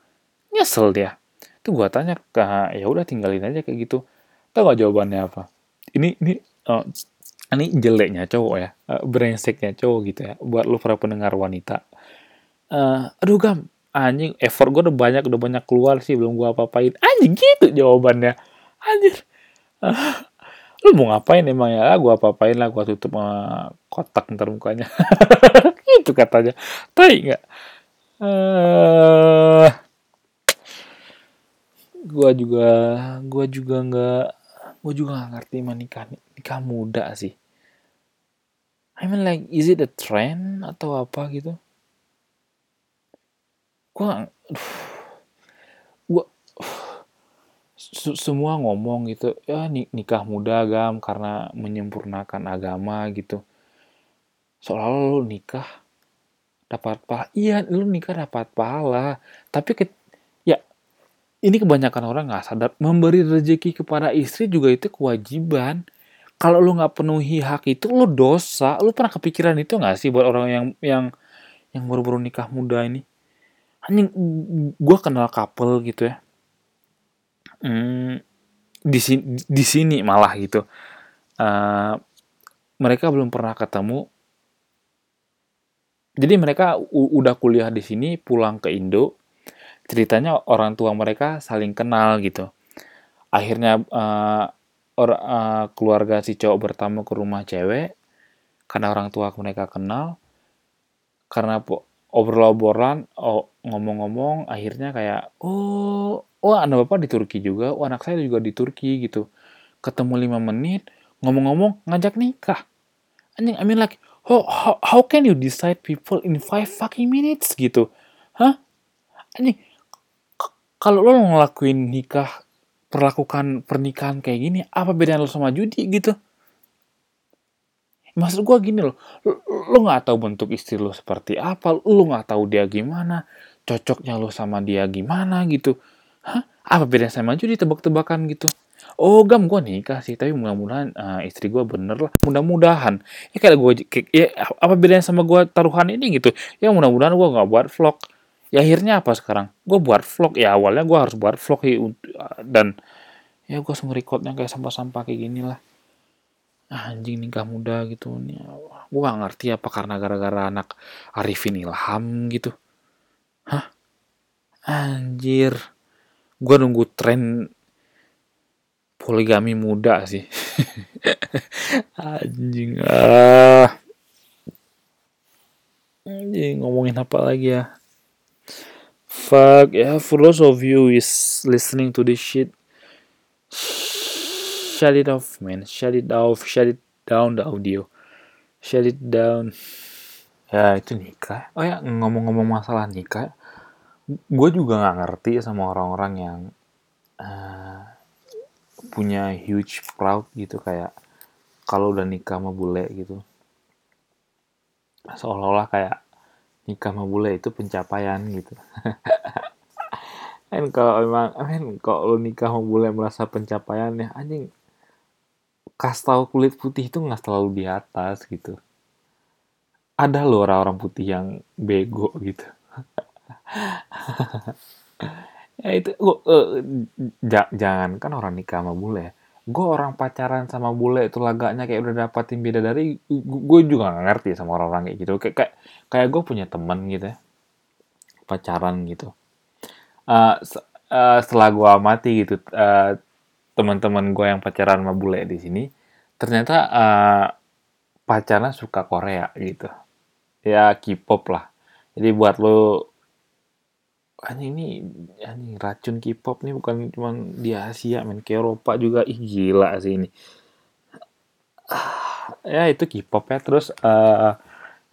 nyesel dia. Tuh gue tanya ke ya udah tinggalin aja kayak gitu. Tau gak jawabannya apa? Ini ini oh, ini jeleknya cowok ya uh, brengseknya cowok gitu ya buat lu para pendengar wanita. Uh, aduh gam anjing effort gue udah banyak udah banyak keluar sih belum gue apa-apain. Anjing gitu jawabannya. Anjir. Uh, lu mau ngapain emang ya? Gue apa-apain lah gue tutup uh, kotak ntar mukanya. Gitu katanya. Tai nggak? Uh, gue juga gue juga nggak gue juga nggak ngerti menikah nikah muda sih. I mean like is it a trend atau apa gitu? Gua gua semua ngomong gitu ya nikah muda gam karena menyempurnakan agama gitu. Soalnya lu nikah dapat pahala iya lu nikah dapat pahala tapi ke, ya ini kebanyakan orang nggak sadar memberi rezeki kepada istri juga itu kewajiban. Kalau lu nggak penuhi hak itu lu dosa. Lu pernah kepikiran itu nggak sih buat orang yang yang yang baru-baru nikah muda ini? Anjing gue kenal couple gitu ya hmm, di sini di sini malah gitu. Uh, mereka belum pernah ketemu. Jadi mereka udah kuliah di sini pulang ke Indo. Ceritanya orang tua mereka saling kenal gitu. Akhirnya uh, or, uh, keluarga si cowok bertamu ke rumah cewek. Karena orang tua mereka kenal. Karena obrol-obrolan oh, ngomong-ngomong akhirnya kayak oh oh anak bapak di Turki juga. Oh anak saya juga di Turki gitu. Ketemu lima menit ngomong-ngomong ngajak nikah. Anjing I mean like how, how, how can you decide people in five fucking minutes gitu? Hah? Anjing kalau lo ngelakuin nikah perlakukan pernikahan kayak gini apa bedanya lo sama judi gitu? Maksud gue gini loh lo nggak tahu bentuk istri lo seperti apa lo nggak tahu dia gimana cocoknya lo sama dia gimana gitu hah? Apa bedanya sama aja ditebak-tebakan gitu? Oh gam gue nikah sih tapi mudah-mudahan uh, istri gue bener lah. Mudah-mudahan. Ya kayak gue ya apa bedanya sama gue taruhan ini gitu? Ya mudah-mudahan gue nggak buat vlog. Ya akhirnya apa sekarang? Gue buat vlog. Ya awalnya gue harus buat vlog ya, dan ya gue semua recordnya kayak sampah-sampah kayak gini lah. Anjing nikah muda gitu. Nih gue gak ngerti apa karena gara-gara anak Arifin Ilham gitu. Hah? Anjir gue nunggu tren poligami muda sih. Anjing ah. Anjing ngomongin apa lagi ya? Fuck yeah for those of you is listening to this shit. Shut it off man. Shut it off. Shut it down the audio. Shut it down. Ya itu nikah. Oh ya ngomong-ngomong masalah nikah gue juga nggak ngerti sama orang-orang yang uh, punya huge proud gitu kayak kalau udah nikah sama bule gitu. Seolah-olah kayak nikah sama bule itu pencapaian gitu. Kan kalau emang kan kalau nikah sama bule merasa pencapaian ya anjing. Kastau kulit putih itu nggak selalu di atas gitu. Ada loh orang-orang putih yang bego gitu ya itu gua, uh, jangan kan orang nikah sama bule gue orang pacaran sama bule itu laganya kayak udah dapatin beda dari gue juga gak ngerti sama orang-orang kayak gitu. Kayak kayak, kayak gue punya temen gitu ya pacaran gitu. Uh, uh, setelah gue amati gitu uh, teman-teman gue yang pacaran sama bule di sini ternyata uh, pacarnya suka Korea gitu. Ya K-pop lah. Jadi buat lo anjing ini anjing racun K-pop nih bukan cuma di Asia men. Ke Eropa juga ih gila sih ini. Ya itu K-pop ya. Terus uh,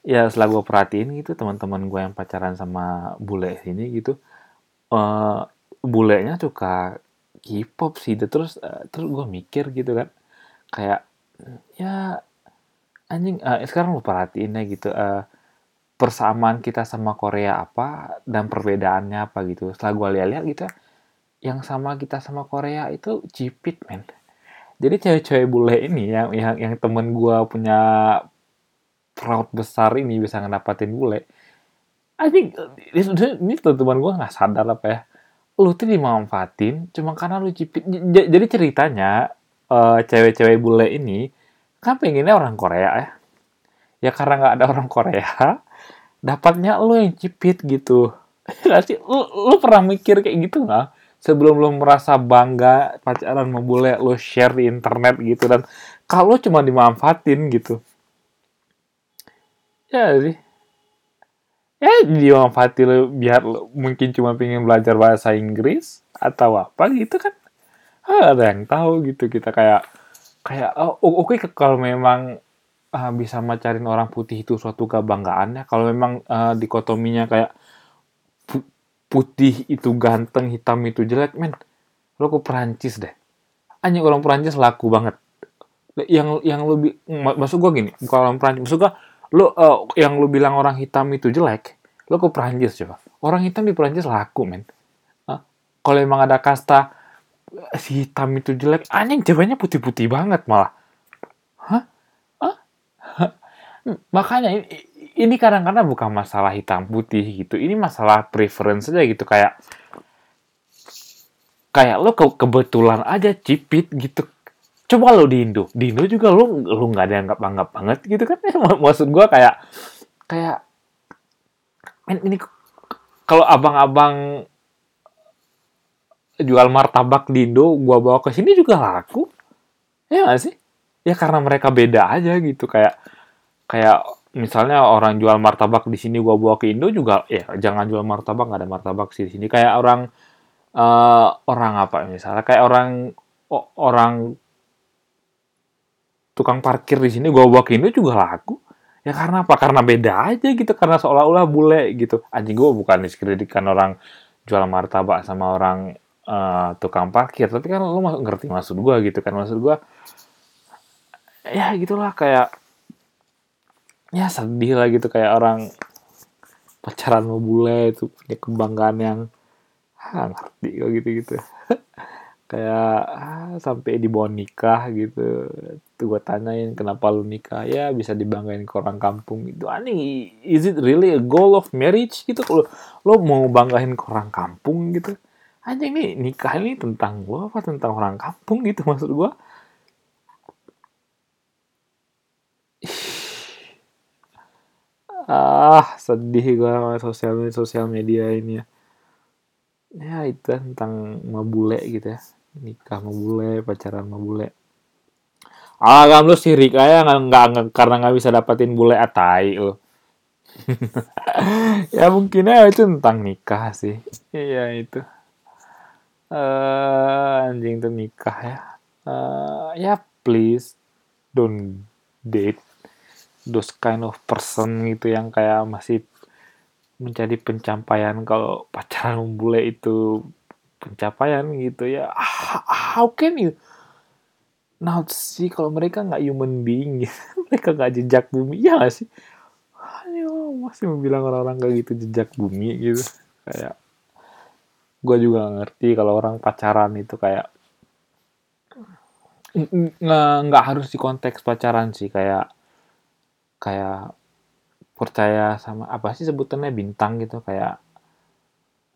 ya setelah gue perhatiin gitu teman-teman gue yang pacaran sama bule ini gitu uh, bulenya suka K-pop sih. Terus uh, terus gue mikir gitu kan kayak ya anjing uh, sekarang lo perhatiin ya gitu uh, persamaan kita sama Korea apa dan perbedaannya apa gitu. Setelah gue lihat-lihat gitu, yang sama kita sama Korea itu cipit men. Jadi cewek-cewek bule ini yang yang yang temen gue punya fraud besar ini bisa ngedapatin bule. Anjing, ini teman-teman gue nggak sadar apa ya. Lu tuh dimanfaatin cuma karena lu cipit. Jadi ceritanya uh, cewek-cewek bule ini kan pengennya orang Korea ya. Ya karena nggak ada orang Korea, dapatnya lo yang cipit gitu. Sih? Lu pernah mikir kayak gitu nggak? Sebelum lo merasa bangga pacaran sama bule, lo share di internet gitu. Dan kalau cuma dimanfaatin gitu. Ya sih. Ya dimanfaatin lo biar lo mungkin cuma pengen belajar bahasa Inggris. Atau apa gitu kan. Ah, ada yang tahu gitu. Kita kayak kayak oh, oke okay, kalau memang uh, bisa macarin orang putih itu suatu kebanggaan ya. Kalau memang uh, dikotominya kayak putih itu ganteng, hitam itu jelek, men. Lo ke Perancis deh. Hanya orang Perancis laku banget. Yang yang lo masuk gua gini, kalau orang Perancis, masuk gua lo uh, yang lo bilang orang hitam itu jelek, lo ke Perancis coba. Orang hitam di Perancis laku, men. Uh, kalau emang ada kasta si hitam itu jelek, anjing ceweknya putih-putih banget malah. Hah? Makanya ini, ini kadang-kadang bukan masalah hitam putih gitu. Ini masalah preference aja gitu. Kayak kayak lo ke kebetulan aja cipit gitu. Coba lo di Indo. Di Indo juga lo lo nggak ada anggap anggap banget gitu kan. Maksud gue kayak kayak ini kalau abang-abang jual martabak di Indo gua bawa ke sini juga laku. Ya gak sih? Ya karena mereka beda aja gitu. Kayak kayak misalnya orang jual martabak di sini gua bawa ke Indo juga ya jangan jual martabak nggak ada martabak sih di sini. Kayak orang uh, orang apa misalnya kayak orang oh, orang tukang parkir di sini gua bawa ke Indo juga laku. Ya karena apa? Karena beda aja gitu karena seolah-olah bule gitu. Anjing gua bukan diskreditkan orang jual martabak sama orang uh, tukang parkir tapi kan lo ngerti maksud gua gitu kan. Maksud gua ya gitulah kayak ya sedih lah gitu kayak orang pacaran mau bule itu punya kebanggaan yang ah, ngerti kok gitu gitu kayak ah, sampai dibawa nikah gitu. Tuh gue tanyain kenapa lu nikah? Ya bisa dibanggain ke orang kampung itu aneh is it really a goal of marriage gitu? Kalau lo mau banggain ke orang kampung gitu aja ini nikah ini tentang gue apa tentang orang kampung gitu maksud gue ah sedih gue sama sosial sosial media ini ya. Ya itu tentang mabule gitu ya. Nikah sama bule pacaran sama bule. Ah kamu lu sirik aja nggak nggak karena nggak bisa dapetin bule atai lo ya mungkin ya itu tentang nikah sih. Iya itu. Uh, anjing tuh nikah ya. Uh, ya please don't date those kind of person gitu yang kayak masih menjadi pencapaian. Kalau pacaran bule itu pencapaian gitu ya. Ah, how can you not sih kalau mereka nggak human being? Gitu. mereka nggak jejak bumi. Ya gak sih? Ayo, masih bilang orang-orang kayak gitu jejak bumi gitu. Kayak gue juga ngerti kalau orang pacaran itu kayak nggak harus di konteks pacaran sih. Kayak kayak percaya sama apa sih sebutannya bintang gitu kayak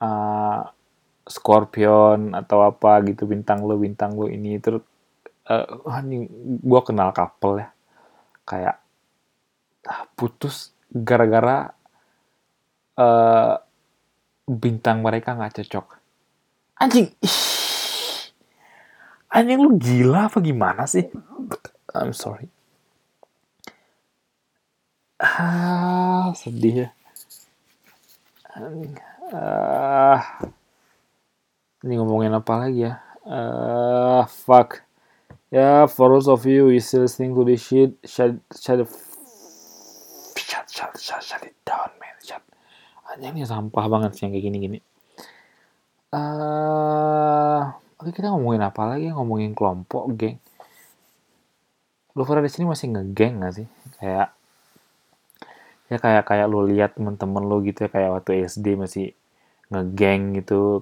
uh, Scorpion atau apa gitu bintang lo bintang lo ini terus uh, gue kenal couple ya kayak uh, putus gara-gara uh, bintang mereka nggak cocok. Anjing anjing lu gila apa gimana sih? I'm sorry ah sedih ya ah ini ngomongin apa lagi ya? Uh, fuck. Ya, yeah, for those of you who still listening to this shit, shut, shut, shut, shut, shut, shut it down, man. Shut. Anjing ini sampah banget sih yang kayak gini-gini. Uh, Oke, kita ngomongin apa lagi? Ngomongin kelompok, geng. Lu pada di sini masih ngegeng gak sih? Kayak ya kayak kayak lu lihat temen-temen lu gitu ya kayak waktu SD masih ngegeng gitu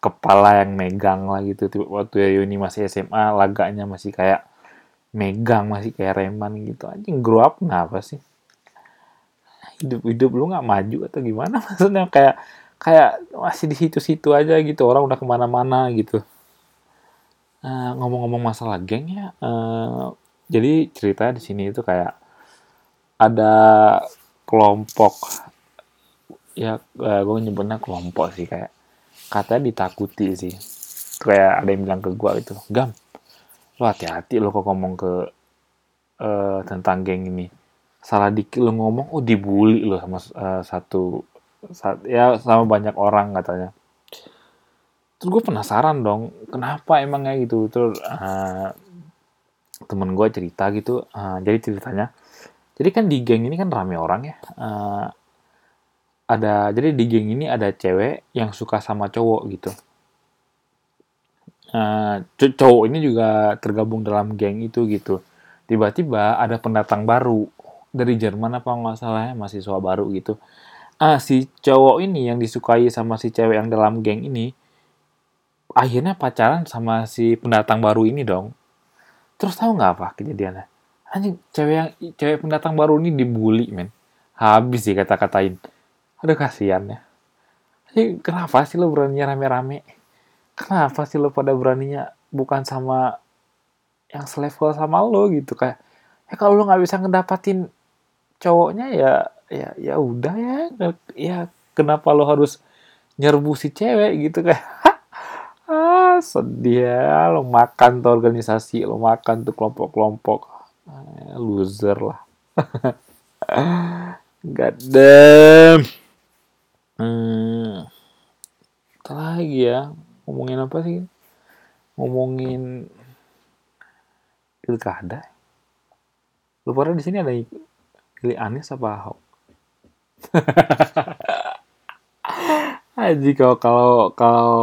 kepala yang megang lah gitu. Waktu Yuni masih SMA laganya masih kayak megang masih kayak reman gitu. Anjing grow up kenapa sih? Hidup hidup lu nggak maju atau gimana? Maksudnya kayak kayak masih di situ-situ aja gitu orang udah ke mana-mana gitu. Ngomong ngomong-ngomong masalah geng ya uh, jadi ceritanya di sini itu kayak ada kelompok. Ya uh, gue nyebutnya kelompok sih kayak katanya ditakuti sih. Kayak ada yang bilang ke gue itu gam lo hati-hati lo kok ngomong ke uh, tentang geng ini. Salah dikit lo ngomong oh dibully lo sama uh, satu saat, ya sama banyak orang katanya. Terus gue penasaran dong kenapa emangnya gitu? Terus uh, temen gue cerita gitu uh, jadi ceritanya jadi kan di geng ini kan rame orang ya uh, ada jadi di geng ini ada cewek yang suka sama cowok gitu. Uh, cowok ini juga tergabung dalam geng itu gitu. Tiba-tiba ada pendatang baru dari Jerman apa nggak salah ya mahasiswa baru gitu. Ah si cowok ini yang disukai sama si cewek yang dalam geng ini akhirnya pacaran sama si pendatang baru ini dong. Terus tahu nggak apa kejadiannya? Anjing cewek yang cewek pendatang baru ini dibully men. Habis sih kata-katain Aduh kasihan ya. Jadi kenapa sih lo beraninya rame-rame? Kenapa sih lo pada beraninya bukan sama yang selevel sama lo gitu kayak ya kalau lo nggak bisa ngedapatin cowoknya ya ya ya udah ya ya kenapa lo harus nyerbu si cewek gitu kayak ah sedih ya lo makan tuh organisasi lo makan tuh kelompok-kelompok loser lah God damn Hmm, lagi ya? Ngomongin apa sih? Ngomongin pilkada. Lu pada di sini ada pilih Anies apa Ahok? Aji kalau kalau kalau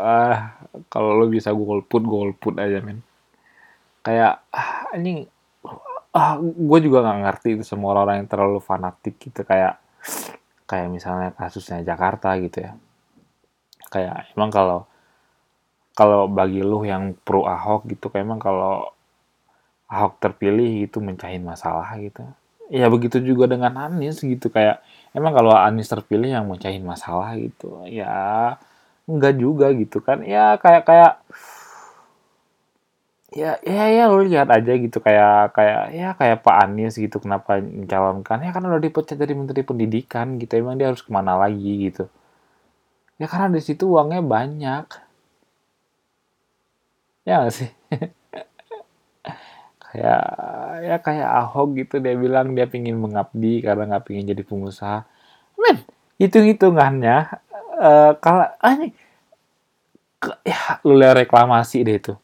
ah kalau lo bisa golput golput aja men. Kayak ah, ini ah gue juga nggak ngerti itu semua orang yang terlalu fanatik gitu kayak kayak misalnya kasusnya Jakarta gitu ya. Kayak emang kalau kalau bagi lu yang pro Ahok gitu kayak emang kalau Ahok terpilih gitu mencahin masalah gitu. Ya begitu juga dengan Anies gitu kayak emang kalau Anies terpilih yang mencahin masalah gitu ya enggak juga gitu kan. Ya kayak kayak ya ya ya lo lihat aja gitu kayak kayak ya kayak Pak Anies gitu kenapa mencalonkan? Ya karena udah dipecat dari Menteri Pendidikan gitu emang dia harus ke mana lagi gitu. Ya karena di situ uangnya banyak. Ya gak sih? Kayak ya kayak Ahok gitu dia bilang dia pingin mengabdi karena nggak pingin jadi pengusaha. Men hitung hitungannya uh, kalau ah, ya lu lihat reklamasi deh itu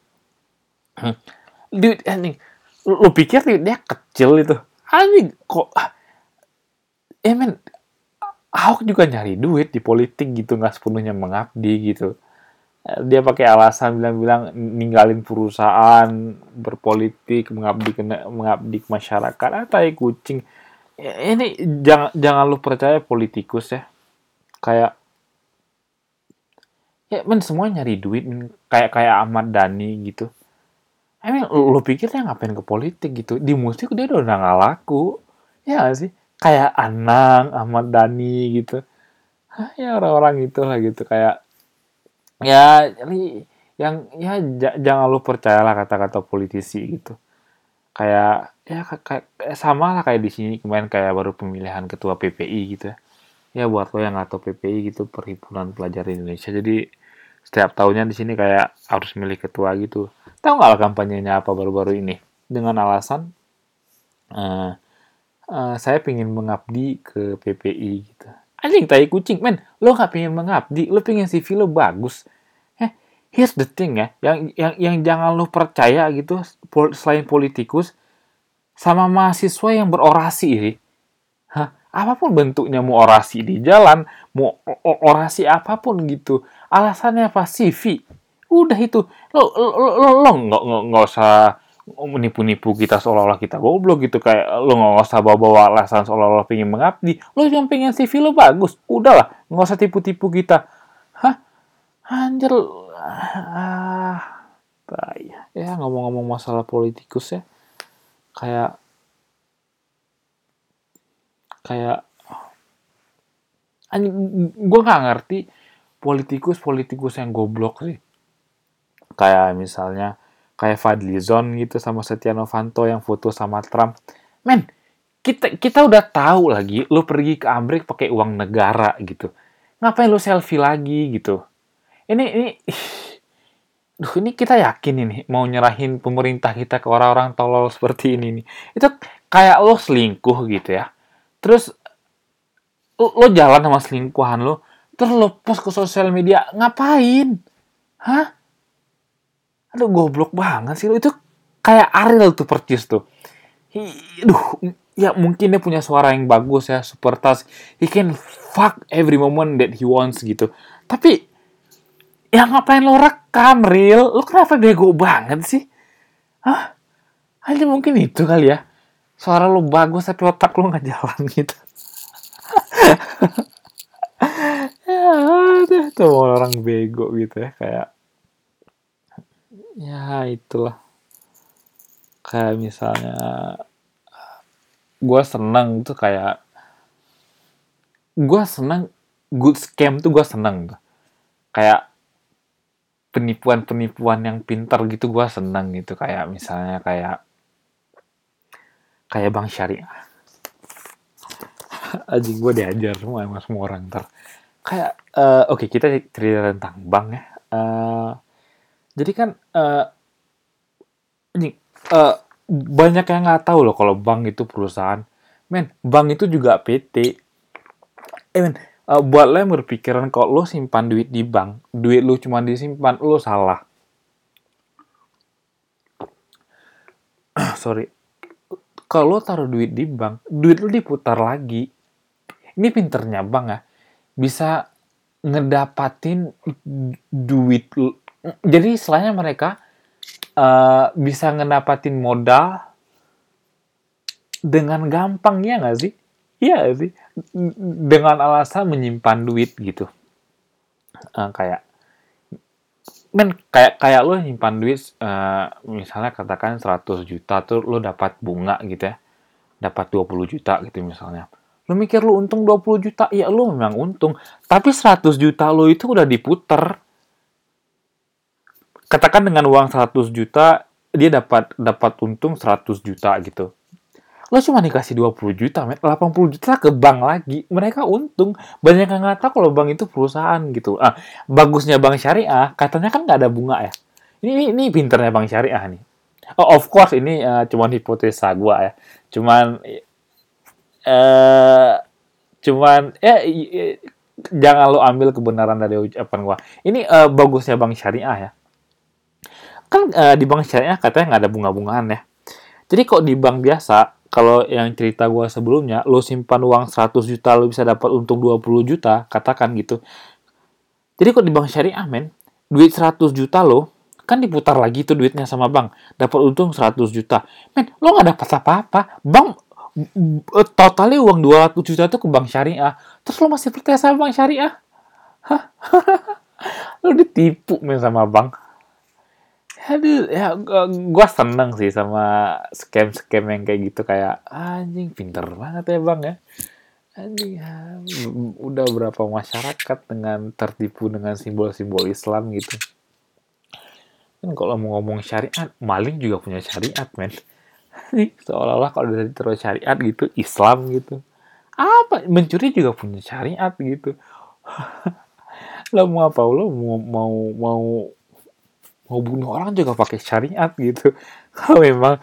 Duit anjing. Lu, lu pikir dia kecil itu? Anjing kok eh men Ahok juga nyari duit di politik gitu nggak sepenuhnya mengabdi gitu. Dia pakai alasan bilang-bilang ninggalin perusahaan berpolitik mengabdi ke mengabdi ke masyarakat ah, kucing. Ini jangan jangan lu percaya politikus ya. Kayak ya men semua nyari duit kayak kayak Ahmad Dhani gitu Emang lo pikir dia ngapain ke politik gitu? Di musik dia udah nggak laku. Ya gak sih? Kayak Anang, Ahmad Dhani gitu. Hah, ya orang-orang itu lah gitu. Kayak, ya yang ya jangan lo percayalah kata-kata politisi gitu. Kayak, ya kayak sama lah kayak di sini kemarin kayak baru pemilihan ketua PPI gitu ya. Ya buat lo yang nggak tahu PPI gitu, Perhimpunan Pelajar Indonesia. Jadi setiap tahunnya di sini kayak harus milih ketua gitu Tahu nggak kampanyenya apa baru-baru ini? Dengan alasan uh, uh, saya ingin mengabdi ke PPI gitu. Anjing tai kucing, men. Lo nggak pengen mengabdi, lo pengen CV lo bagus. Eh, here's the thing ya, yang yang yang jangan lo percaya gitu selain politikus sama mahasiswa yang berorasi ini. Hah? Apa pun bentuknya mau orasi di jalan, mau orasi apa pun gitu. Alasannya apa? CV Udah itu. Lo lo lo, lo nggak nggak usah menipu-nipu kita seolah-olah kita goblok gitu. Kayak lo nggak usah bawa-bawa alasan seolah-olah pengen mengabdi. Lo yang pengen CV lo bagus. Udahlah nggak usah tipu-tipu kita. Hah? Anjir. Ah ya ngomong-ngomong masalah politikus ya. Kayak kayak gue nggak ngerti politikus politikus yang goblok sih kayak misalnya kayak Fadlizon gitu sama Setia Novanto yang foto sama Trump. Men, kita kita udah tahu lagi lu pergi ke Amerika pakai uang negara gitu. Ngapain lu selfie lagi gitu? Ini ini Duh, ini kita yakin ini mau nyerahin pemerintah kita ke orang-orang tolol seperti ini nih. Itu kayak lo selingkuh gitu ya. Terus lo jalan sama selingkuhan lo, post ke sosial media, ngapain? Hah? aduh goblok banget sih lo itu kayak Ariel tuh percis tuh Duh, ya mungkin dia punya suara yang bagus ya, super tas. He can fuck every moment that he wants gitu. Tapi, ya ngapain lo rekam, real? Lo kenapa bego banget sih? Hah? Hanya mungkin itu kali ya. Suara lo bagus tapi otak lo nggak jalan gitu. ada tuh orang bego gitu ya. Kayak, ya itulah. Kayak misalnya gue seneng tuh kayak gue seneng good scam tuh gue seneng tuh. Kayak penipuan-penipuan yang pintar gitu gue seneng gitu kayak misalnya kayak kayak bang syariah. Aja gue diajar semua emang semua orang ntar kayak uh, oke okay, kita cerita tentang bank ya uh, jadi kan uh, uh, banyak yang nggak tahu loh kalau bank itu perusahaan. Men, bank itu juga PT. Eh men, uh, buat lo yang berpikiran kalau lo simpan duit di bank, duit lo cuma disimpan, lo salah. Sorry. Kalau taruh duit di bank, duit lo diputar lagi. Ini pinternya bank ya. Bisa ngedapatin duit jadi istilahnya mereka uh, bisa ngedapatin modal dengan gampang ya nggak sih? Iya sih? Dengan alasan menyimpan duit gitu. Uh, kayak men kayak kayak lo nyimpan duit uh, misalnya katakan 100 juta tuh lo dapat bunga gitu ya. Dapat 20 juta gitu misalnya. Lo mikir lo untung 20 juta, ya lo memang untung. Tapi 100 juta lo itu udah diputer. Katakan dengan uang 100 juta, dia dapat dapat untung 100 juta gitu lo cuma dikasih 20 juta, met. 80 juta ke bank lagi. Mereka untung. Banyak yang nggak tahu kalau bank itu perusahaan gitu. Ah, bagusnya bank syariah, katanya kan nggak ada bunga ya. Ini, ini, ini pinternya bank syariah nih. Oh, of course ini uh, cuman hipotesa gua ya. Cuman uh, cuman ya jangan lo ambil kebenaran dari ucapan gua. Ini uh, bagusnya bank syariah ya. Kan uh, di bank syariah katanya nggak ada bunga-bungaan ya. Jadi kok di bank biasa kalau yang cerita gue sebelumnya, lo simpan uang 100 juta, lo bisa dapat untung 20 juta, katakan gitu. Jadi kok di bank syariah, men, duit 100 juta lo, kan diputar lagi tuh duitnya sama bank, dapat untung 100 juta. Men, lo nggak dapat apa-apa. Bank totalnya uang 200 juta itu ke bank syariah. Terus lo masih percaya sama bank syariah? Hah? lo ditipu men sama bank aduh ya gue seneng sih sama scam-scam yang kayak gitu kayak anjing pinter banget ya bang ya anjing ya, udah berapa masyarakat dengan tertipu dengan simbol-simbol Islam gitu kan kalau mau ngomong syariat maling juga punya syariat men seolah-olah kalau dari terus syariat gitu Islam gitu. Apa? Mencuri juga punya syariat gitu. Lo mau apa? Lo mau mau mau mau bunuh orang juga pakai syariat gitu. Kalau memang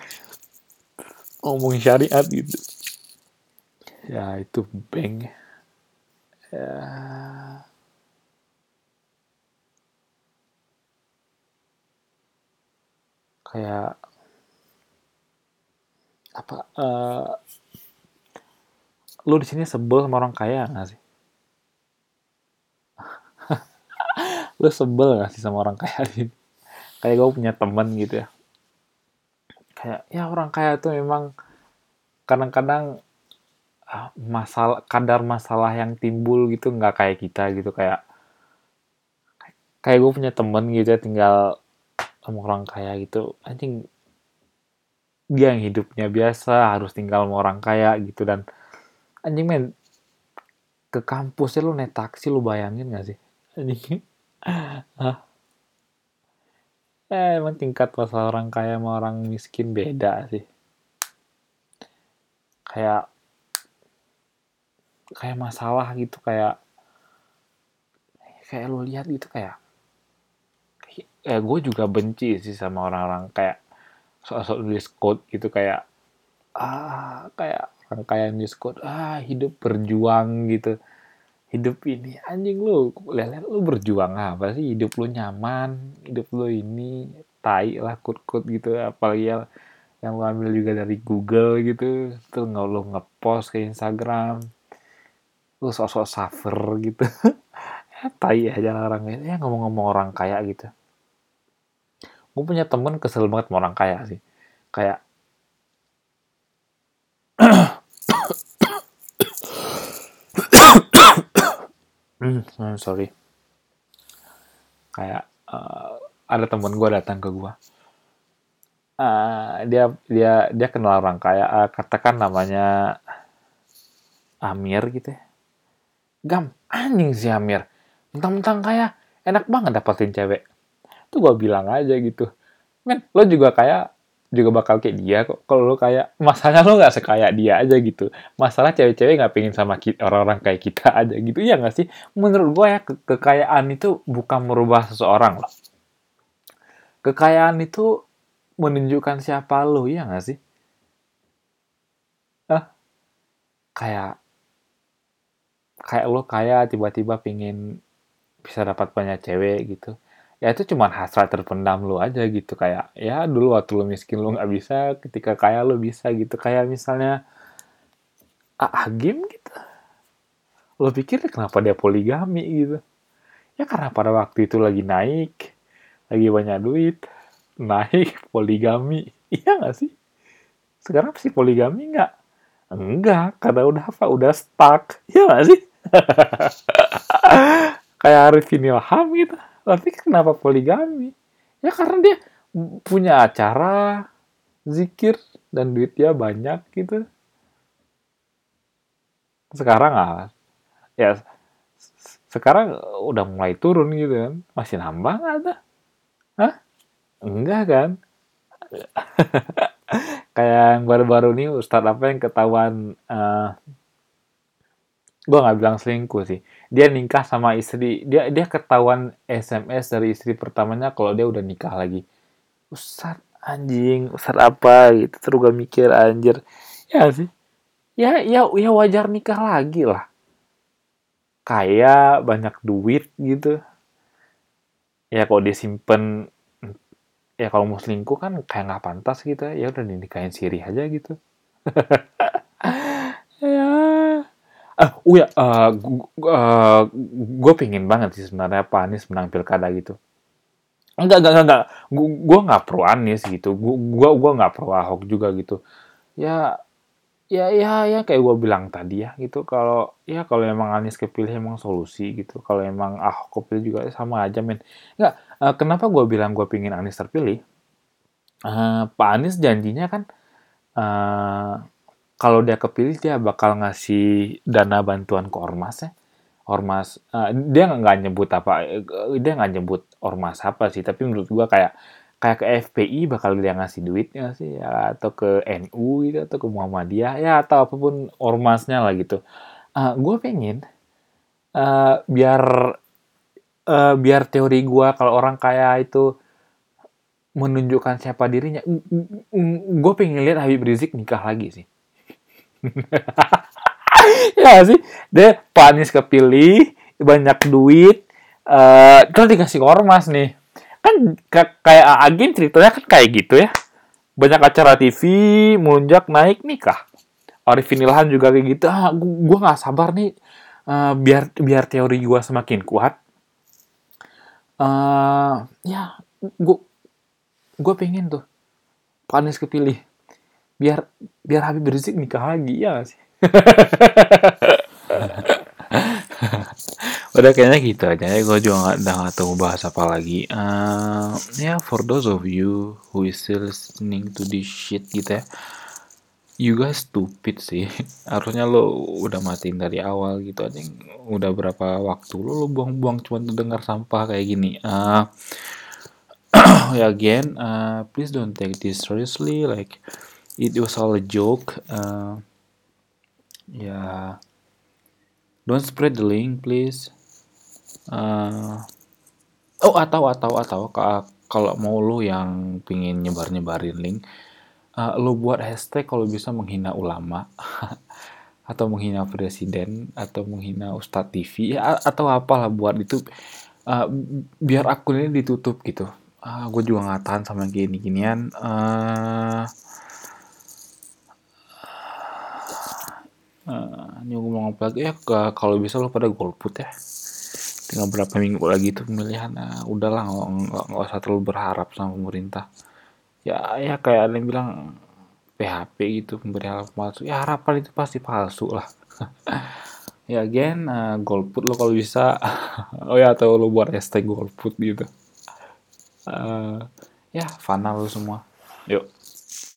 ngomong syariat gitu. Ya itu bank. Ya. Kayak apa uh, lu di sini sebel sama orang kaya nggak sih? Lu sebel gak sih sama orang kaya ini kayak gue punya temen gitu ya. Kayak ya orang kaya tuh memang kadang-kadang ah, masalah kadar masalah yang timbul gitu nggak kayak kita gitu. Kayak kayak gue punya temen gitu ya tinggal sama orang kaya gitu. Anjing dia yang hidupnya biasa harus tinggal sama orang kaya gitu. Dan anjing men ke kampusnya lu naik taksi lu bayangin gak sih? Anjing. Eh, emang tingkat masalah orang kaya sama orang miskin beda sih. Kayak kayak masalah gitu kayak kayak lo lihat gitu kayak eh gue juga benci sih sama orang-orang kayak sosok nulis code gitu kayak ah kayak orang kaya nulis code ah hidup berjuang gitu. Hidup ini anjing lu lihat lu berjuang apa sih? Hidup lu nyaman hidup lu ini tai lah kut-kut gitu. Apalagi ya yang lu ambil juga dari Google gitu tuh nggak lu ngepost ke Instagram lu sosok suffer gitu. Ya tai aja orang ya ngomong-ngomong orang kaya gitu gue punya temen kesel banget sama orang kaya sih kayak Hmm, hmm, sorry. Kayak uh, ada temen gue datang ke gue. Uh, dia dia dia kenal orang kaya, uh, katakan namanya Amir gitu ya. Gam, anjing si Amir. Mentang-mentang kaya, enak banget dapetin cewek. Tuh gue bilang aja gitu. Men, lo juga kayak juga bakal kayak dia kok. Kalau lo kayak masalahnya lo nggak sekaya dia aja gitu. Masalah cewek-cewek nggak pengen sama orang-orang kayak kita aja gitu. ya nggak sih? Menurut gue ya ke kekayaan itu bukan merubah seseorang loh. Kekayaan itu menunjukkan siapa lo, ya nggak sih? Ah, kayak kayak lo kaya tiba-tiba pengen bisa dapat banyak cewek gitu ya itu cuma hasrat terpendam lu aja gitu kayak ya dulu waktu lu miskin lu nggak bisa ketika kaya lu bisa gitu kayak misalnya ah game gitu lo pikir kenapa dia poligami gitu ya karena pada waktu itu lagi naik lagi banyak duit naik poligami iya nggak sih sekarang sih poligami nggak Enggak, karena udah apa? Udah stuck. Ya nggak sih? Kayak Arifin Ilham gitu. Tapi kenapa poligami? Ya karena dia punya acara, zikir, dan duit dia banyak gitu. Sekarang ah, ya sekarang udah mulai turun gitu kan. Masih nambah nggak ada? Hah? Enggak kan? kayak yang baru-baru nih Ustadz apa yang ketahuan uh, gue nggak bilang selingkuh sih. Dia nikah sama istri dia dia ketahuan SMS dari istri pertamanya kalau dia udah nikah lagi. Ustadz anjing Ustadz apa gitu. Terus gue mikir anjir. Ya sih. Ya ya ya wajar nikah lagi lah. Kaya banyak duit gitu. Ya kalau dia simpen ya kalau mau selingkuh kan kayak nggak pantas gitu ya. Udah dinikahin siri aja gitu. ya uh, ya uh, uh, gue pingin banget sih sebenarnya Pak Anies menang pilkada gitu. Enggak enggak enggak gue nggak pro Anies gitu. Gue gue nggak pro Ahok juga gitu. Ya ya ya ya kayak gue bilang tadi ya gitu. Kalau ya kalau emang Anies kepilih emang solusi gitu. Kalau emang Ahok kepilih juga sama aja men. Nggak uh, kenapa gue bilang gue pingin Anies terpilih? Uh, Pak Anies janjinya kan uh, kalau dia kepilih dia bakal ngasih dana bantuan ke ormas ya. Ormas, uh, dia nggak nyebut apa, dia nggak nyebut ormas apa sih, tapi menurut gue kayak kayak ke FPI bakal dia ngasih duitnya sih ya atau ke NU gitu atau ke Muhammadiyah ya atau apa pun ormasnya lah gitu. Uh, gue pengen uh, biar uh, biar teori gue kalau orang kaya itu menunjukkan siapa dirinya, gue pengen lihat Habib Rizik nikah lagi sih. ya sih, dia panis kepilih, banyak duit, uh, terus dikasih ormas nih. Kan kayak Agin ceritanya kan kayak gitu ya. Banyak acara TV, melunjak naik nikah. Arifin Ilhan juga kayak gitu. Ah, gue gak sabar nih. Uh, biar biar teori gue semakin kuat uh, ya gue gue pengen tuh Panis kepilih biar biar Habib Rizik nikah lagi ya gak sih? Udah kayaknya gitu aja ya. Gue juga nggak udah nggak tahu bahas apa lagi. Uh, ya yeah, for those of you who is still listening to this shit gitu ya you guys stupid sih. Harusnya lo udah matiin dari awal gitu aja. Udah berapa waktu lo lo buang-buang cuma dengar sampah kayak gini. Uh, again uh, please don't take this seriously like it was all a joke uh, ya yeah. don't spread the link please uh, oh atau atau atau kalau mau lo yang pingin nyebar nyebarin link uh, lo buat hashtag kalau bisa menghina ulama atau menghina presiden atau menghina ustadz TV ya, atau apalah buat itu uh, biar akun ini ditutup gitu uh, gue juga nggak tahan sama gini ginian uh, uh, ini mau ngomong lagi? Ya kalau bisa lo pada golput ya. Tinggal berapa minggu lagi itu pemilihan. Nah, udahlah nggak usah terlalu berharap sama pemerintah. Ya ya kayak ada yang bilang PHP gitu pemberi harapan palsu. Ya harapan itu pasti palsu lah. Ya again uh, golput lo kalau bisa. Oh ya atau lo buat hashtag golput gitu. Uh, ya fana lo semua. Yuk